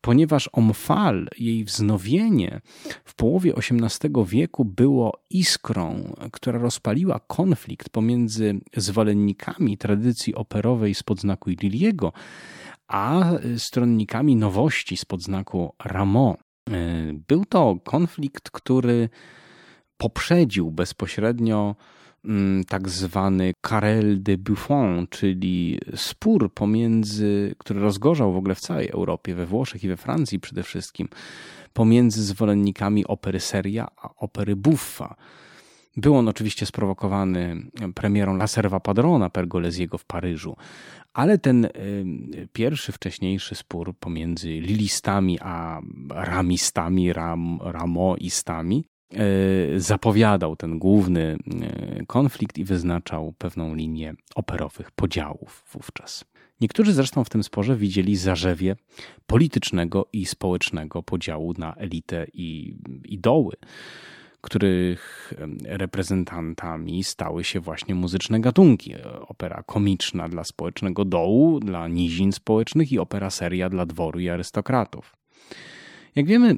ponieważ Omfal, jej wznowienie w połowie XVIII wieku było iskrą, która rozpaliła konflikt pomiędzy zwolennikami tradycji operowej spod znaku Liliego, a stronnikami nowości spod znaku Rameau. Był to konflikt, który poprzedził bezpośrednio tak zwany Carrel de Buffon, czyli spór pomiędzy, który rozgorzał w ogóle w całej Europie, we Włoszech i we Francji przede wszystkim, pomiędzy zwolennikami opery seria a opery buffa. Był on oczywiście sprowokowany premierą La Serva Padrona Pergolesiego w Paryżu, ale ten y, pierwszy, wcześniejszy spór pomiędzy lilistami a ramistami, ram, ramoistami zapowiadał ten główny konflikt i wyznaczał pewną linię operowych podziałów wówczas. Niektórzy zresztą w tym sporze widzieli zarzewie politycznego i społecznego podziału na elitę i, i doły których reprezentantami stały się właśnie muzyczne gatunki. Opera komiczna dla społecznego dołu, dla nizin społecznych i opera seria dla dworu i arystokratów. Jak wiemy,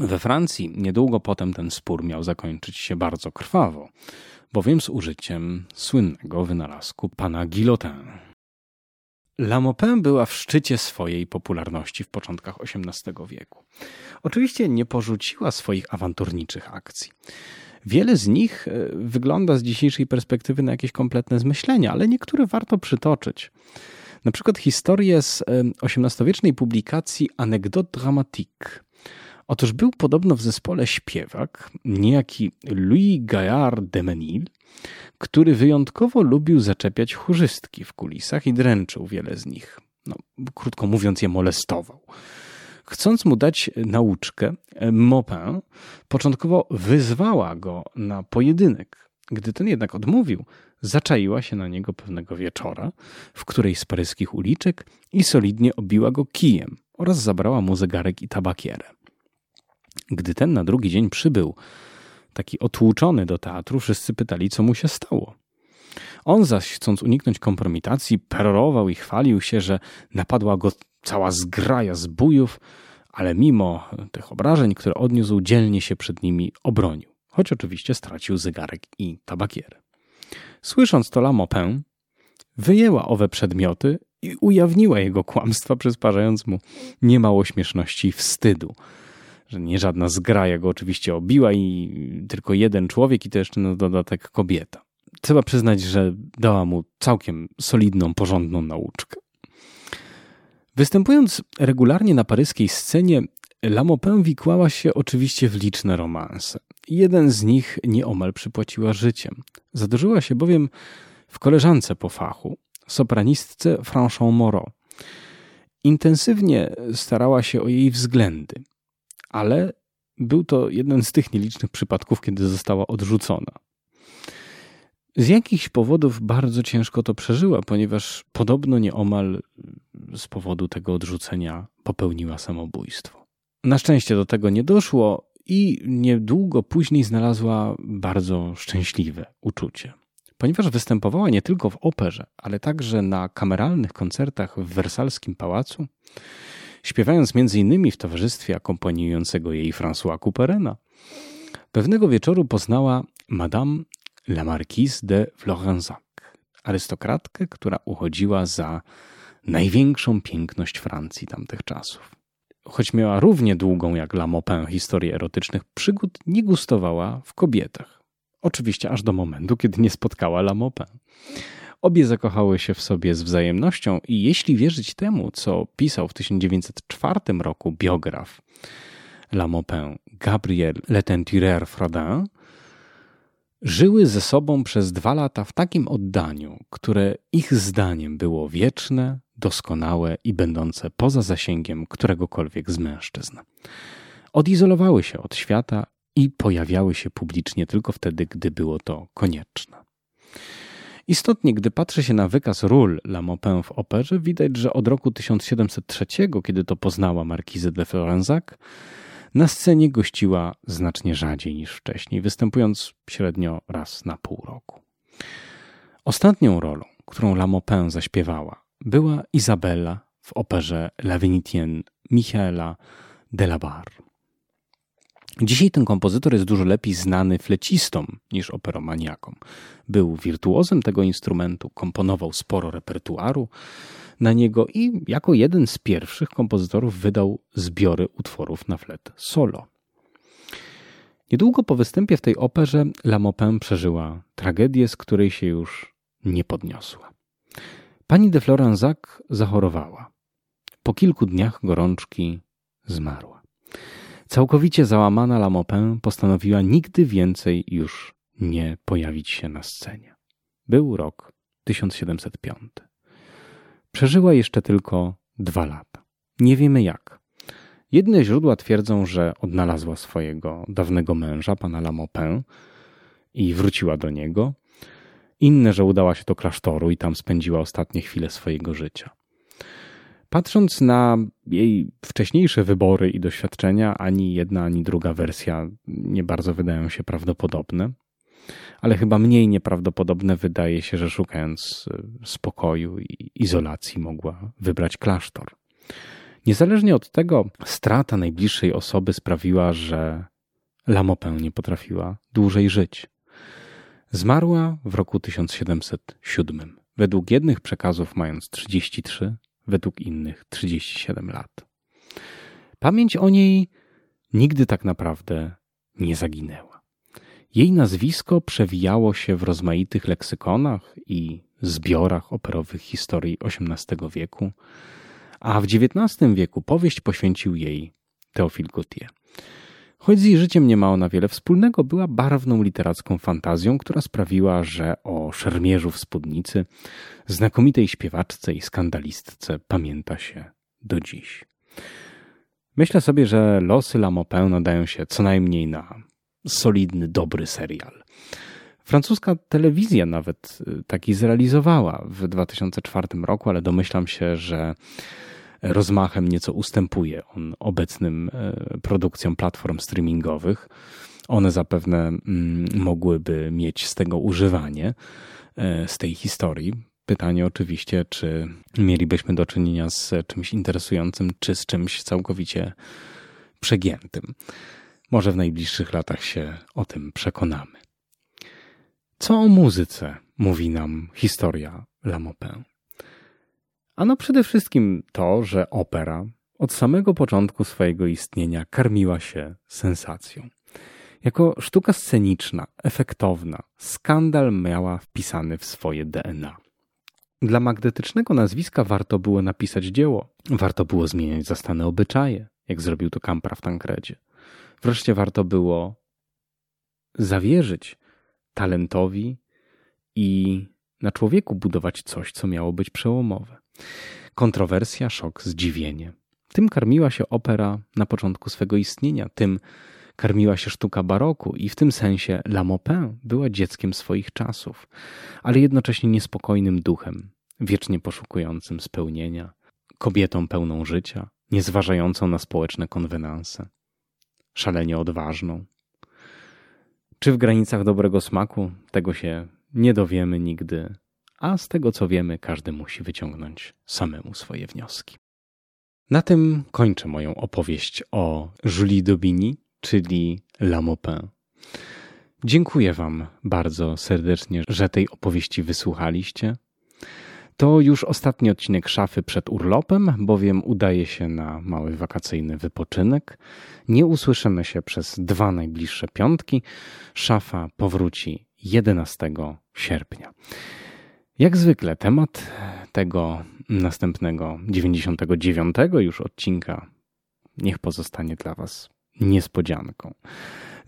we Francji niedługo potem ten spór miał zakończyć się bardzo krwawo, bowiem z użyciem słynnego wynalazku pana Guillotin. La Maupin była w szczycie swojej popularności w początkach XVIII wieku. Oczywiście nie porzuciła swoich awanturniczych akcji. Wiele z nich e, wygląda z dzisiejszej perspektywy na jakieś kompletne zmyślenia, ale niektóre warto przytoczyć. Na przykład historię z XVIII-wiecznej publikacji Anecdote Dramatique. Otóż był podobno w zespole śpiewak, niejaki Louis Gaillard de Menil, który wyjątkowo lubił zaczepiać chórzystki w kulisach i dręczył wiele z nich. No, krótko mówiąc, je molestował. Chcąc mu dać nauczkę, Maupin początkowo wyzwała go na pojedynek. Gdy ten jednak odmówił, zaczaiła się na niego pewnego wieczora, w której z paryskich uliczek i solidnie obiła go kijem oraz zabrała mu zegarek i tabakierę. Gdy ten na drugi dzień przybył, taki otłuczony do teatru, wszyscy pytali, co mu się stało. On zaś, chcąc uniknąć kompromitacji, perorował i chwalił się, że napadła go cała zgraja zbójów, ale mimo tych obrażeń, które odniósł, dzielnie się przed nimi obronił, choć oczywiście stracił zegarek i tabakierę. Słysząc to Lamopę, wyjęła owe przedmioty i ujawniła jego kłamstwa, przysparzając mu niemało śmieszności i wstydu że nie żadna zgraja go oczywiście obiła i tylko jeden człowiek i to jeszcze na dodatek kobieta. Trzeba przyznać, że dała mu całkiem solidną, porządną nauczkę. Występując regularnie na paryskiej scenie, La Maupin wikłała się oczywiście w liczne romanse. Jeden z nich nieomal przypłaciła życiem. Zadłużyła się bowiem w koleżance po fachu, sopranistce François Moreau. Intensywnie starała się o jej względy ale był to jeden z tych nielicznych przypadków, kiedy została odrzucona. Z jakichś powodów bardzo ciężko to przeżyła, ponieważ podobno nieomal z powodu tego odrzucenia popełniła samobójstwo. Na szczęście do tego nie doszło i niedługo później znalazła bardzo szczęśliwe uczucie. Ponieważ występowała nie tylko w operze, ale także na kameralnych koncertach w wersalskim pałacu, śpiewając m.in. w towarzystwie akompaniującego jej François Couperena. Pewnego wieczoru poznała Madame la Marquise de Florenzac, arystokratkę, która uchodziła za największą piękność Francji tamtych czasów. Choć miała równie długą jak La Maupin historię erotycznych przygód, nie gustowała w kobietach. Oczywiście aż do momentu, kiedy nie spotkała La Maupin. Obie zakochały się w sobie z wzajemnością i jeśli wierzyć temu, co pisał w 1904 roku biograf La Maupin Gabriel Letenturer Frodin, żyły ze sobą przez dwa lata w takim oddaniu, które ich zdaniem było wieczne, doskonałe i będące poza zasięgiem któregokolwiek z mężczyzn. Odizolowały się od świata i pojawiały się publicznie tylko wtedy, gdy było to konieczne. Istotnie, gdy patrzy się na wykaz ról La Maupin w operze, widać, że od roku 1703, kiedy to poznała markizę de Florenzac, na scenie gościła znacznie rzadziej niż wcześniej, występując średnio raz na pół roku. Ostatnią rolą, którą La Maupin zaśpiewała, była Izabella w operze La Vénitienne Michaela Delabarre. Dzisiaj ten kompozytor jest dużo lepiej znany flecistom niż operomaniakom. Był wirtuozem tego instrumentu, komponował sporo repertuaru na niego i jako jeden z pierwszych kompozytorów wydał zbiory utworów na flet solo. Niedługo po występie w tej operze La Maupin przeżyła tragedię, z której się już nie podniosła. Pani de Florenzac zachorowała. Po kilku dniach gorączki zmarła. Całkowicie załamana Lamopin postanowiła nigdy więcej już nie pojawić się na scenie. Był rok 1705. Przeżyła jeszcze tylko dwa lata. Nie wiemy jak. Jedne źródła twierdzą, że odnalazła swojego dawnego męża, pana Lamopin, i wróciła do niego. Inne, że udała się do klasztoru i tam spędziła ostatnie chwile swojego życia. Patrząc na jej wcześniejsze wybory i doświadczenia, ani jedna, ani druga wersja nie bardzo wydają się prawdopodobne, ale chyba mniej nieprawdopodobne wydaje się, że szukając e, spokoju i izolacji mogła wybrać klasztor. Niezależnie od tego, strata najbliższej osoby sprawiła, że Lamopę nie potrafiła dłużej żyć. Zmarła w roku 1707. Według jednych przekazów mając 33, według innych 37 lat. Pamięć o niej nigdy tak naprawdę nie zaginęła. Jej nazwisko przewijało się w rozmaitych leksykonach i zbiorach operowych historii XVIII wieku, a w XIX wieku powieść poświęcił jej Teofil Gautier. Choć z jej życiem nie ma ona wiele wspólnego, była barwną literacką fantazją, która sprawiła, że o szermierzu w spódnicy, znakomitej śpiewaczce i skandalistce pamięta się do dziś. Myślę sobie, że losy La Maupin nadają się co najmniej na solidny, dobry serial. Francuska telewizja nawet y, taki zrealizowała w 2004 roku, ale domyślam się, że rozmachem nieco ustępuje on obecnym e, produkcjom platform streamingowych. One zapewne mm, mogłyby mieć z tego używanie, e, z tej historii. Pytanie oczywiście, czy mielibyśmy do czynienia z czymś interesującym, czy z czymś całkowicie przegiętym. Może w najbliższych latach się o tym przekonamy. Co o muzyce mówi nam historia La Maupin? Ano przede wszystkim to, że opera od samego początku swojego istnienia karmiła się sensacją. Jako sztuka sceniczna, efektowna, skandal miała wpisany w swoje DNA. Dla magdetycznego nazwiska warto było napisać dzieło, warto było zmieniać zastane obyczaje, jak zrobił to Kampra w Tankredzie. Wreszcie warto było zawierzyć talentowi i na człowieku budować coś, co miało być przełomowe. Kontrowersja, szok, zdziwienie. Tym karmiła się opera na początku swego istnienia, tym karmiła się sztuka baroku i w tym sensie La Maupin była dzieckiem swoich czasów, ale jednocześnie niespokojnym duchem, wiecznie poszukującym spełnienia, kobietą pełną życia, niezważającą na społeczne konwenanse, szalenie odważną. Czy w granicach dobrego smaku tego się nie dowiemy nigdy, a z tego co wiemy, każdy musi wyciągnąć samemu swoje wnioski. Na tym kończę moją opowieść o Julie Daubigny, czyli La Maupin. Dziękuję Wam bardzo serdecznie, że tej opowieści wysłuchaliście. To już ostatni odcinek szafy przed urlopem, bowiem udaje się na mały wakacyjny wypoczynek. Nie usłyszymy się przez dwa najbliższe piątki. Szafa powróci 11 sierpnia. Jak zwykle temat tego następnego 99 już odcinka niech pozostanie dla Was niespodzianką.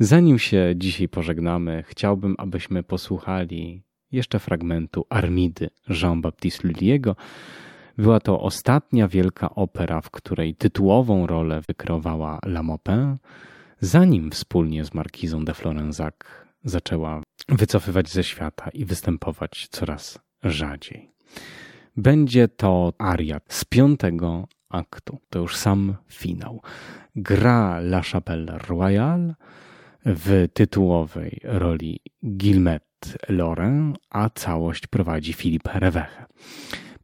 Zanim się dzisiaj pożegnamy, chciałbym, abyśmy posłuchali jeszcze fragmentu Armidy Jean-Baptiste Lully'ego. Była to ostatnia wielka opera, w której tytułową rolę wykreowała La Maupin, zanim wspólnie z markizą de Florenzac zaczęła wycofywać ze świata i występować coraz rzadziej. Będzie to aria z piątego aktu. To już sam finał. Gra La Chapelle Royale w tytułowej roli Guillemette Laurent, a całość prowadzi Philippe Reveche.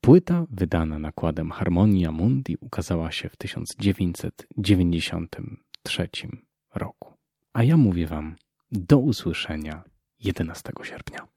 Płyta wydana nakładem Harmonia Mundi ukazała się w 1993 roku. A ja mówię Wam do usłyszenia 11 sierpnia.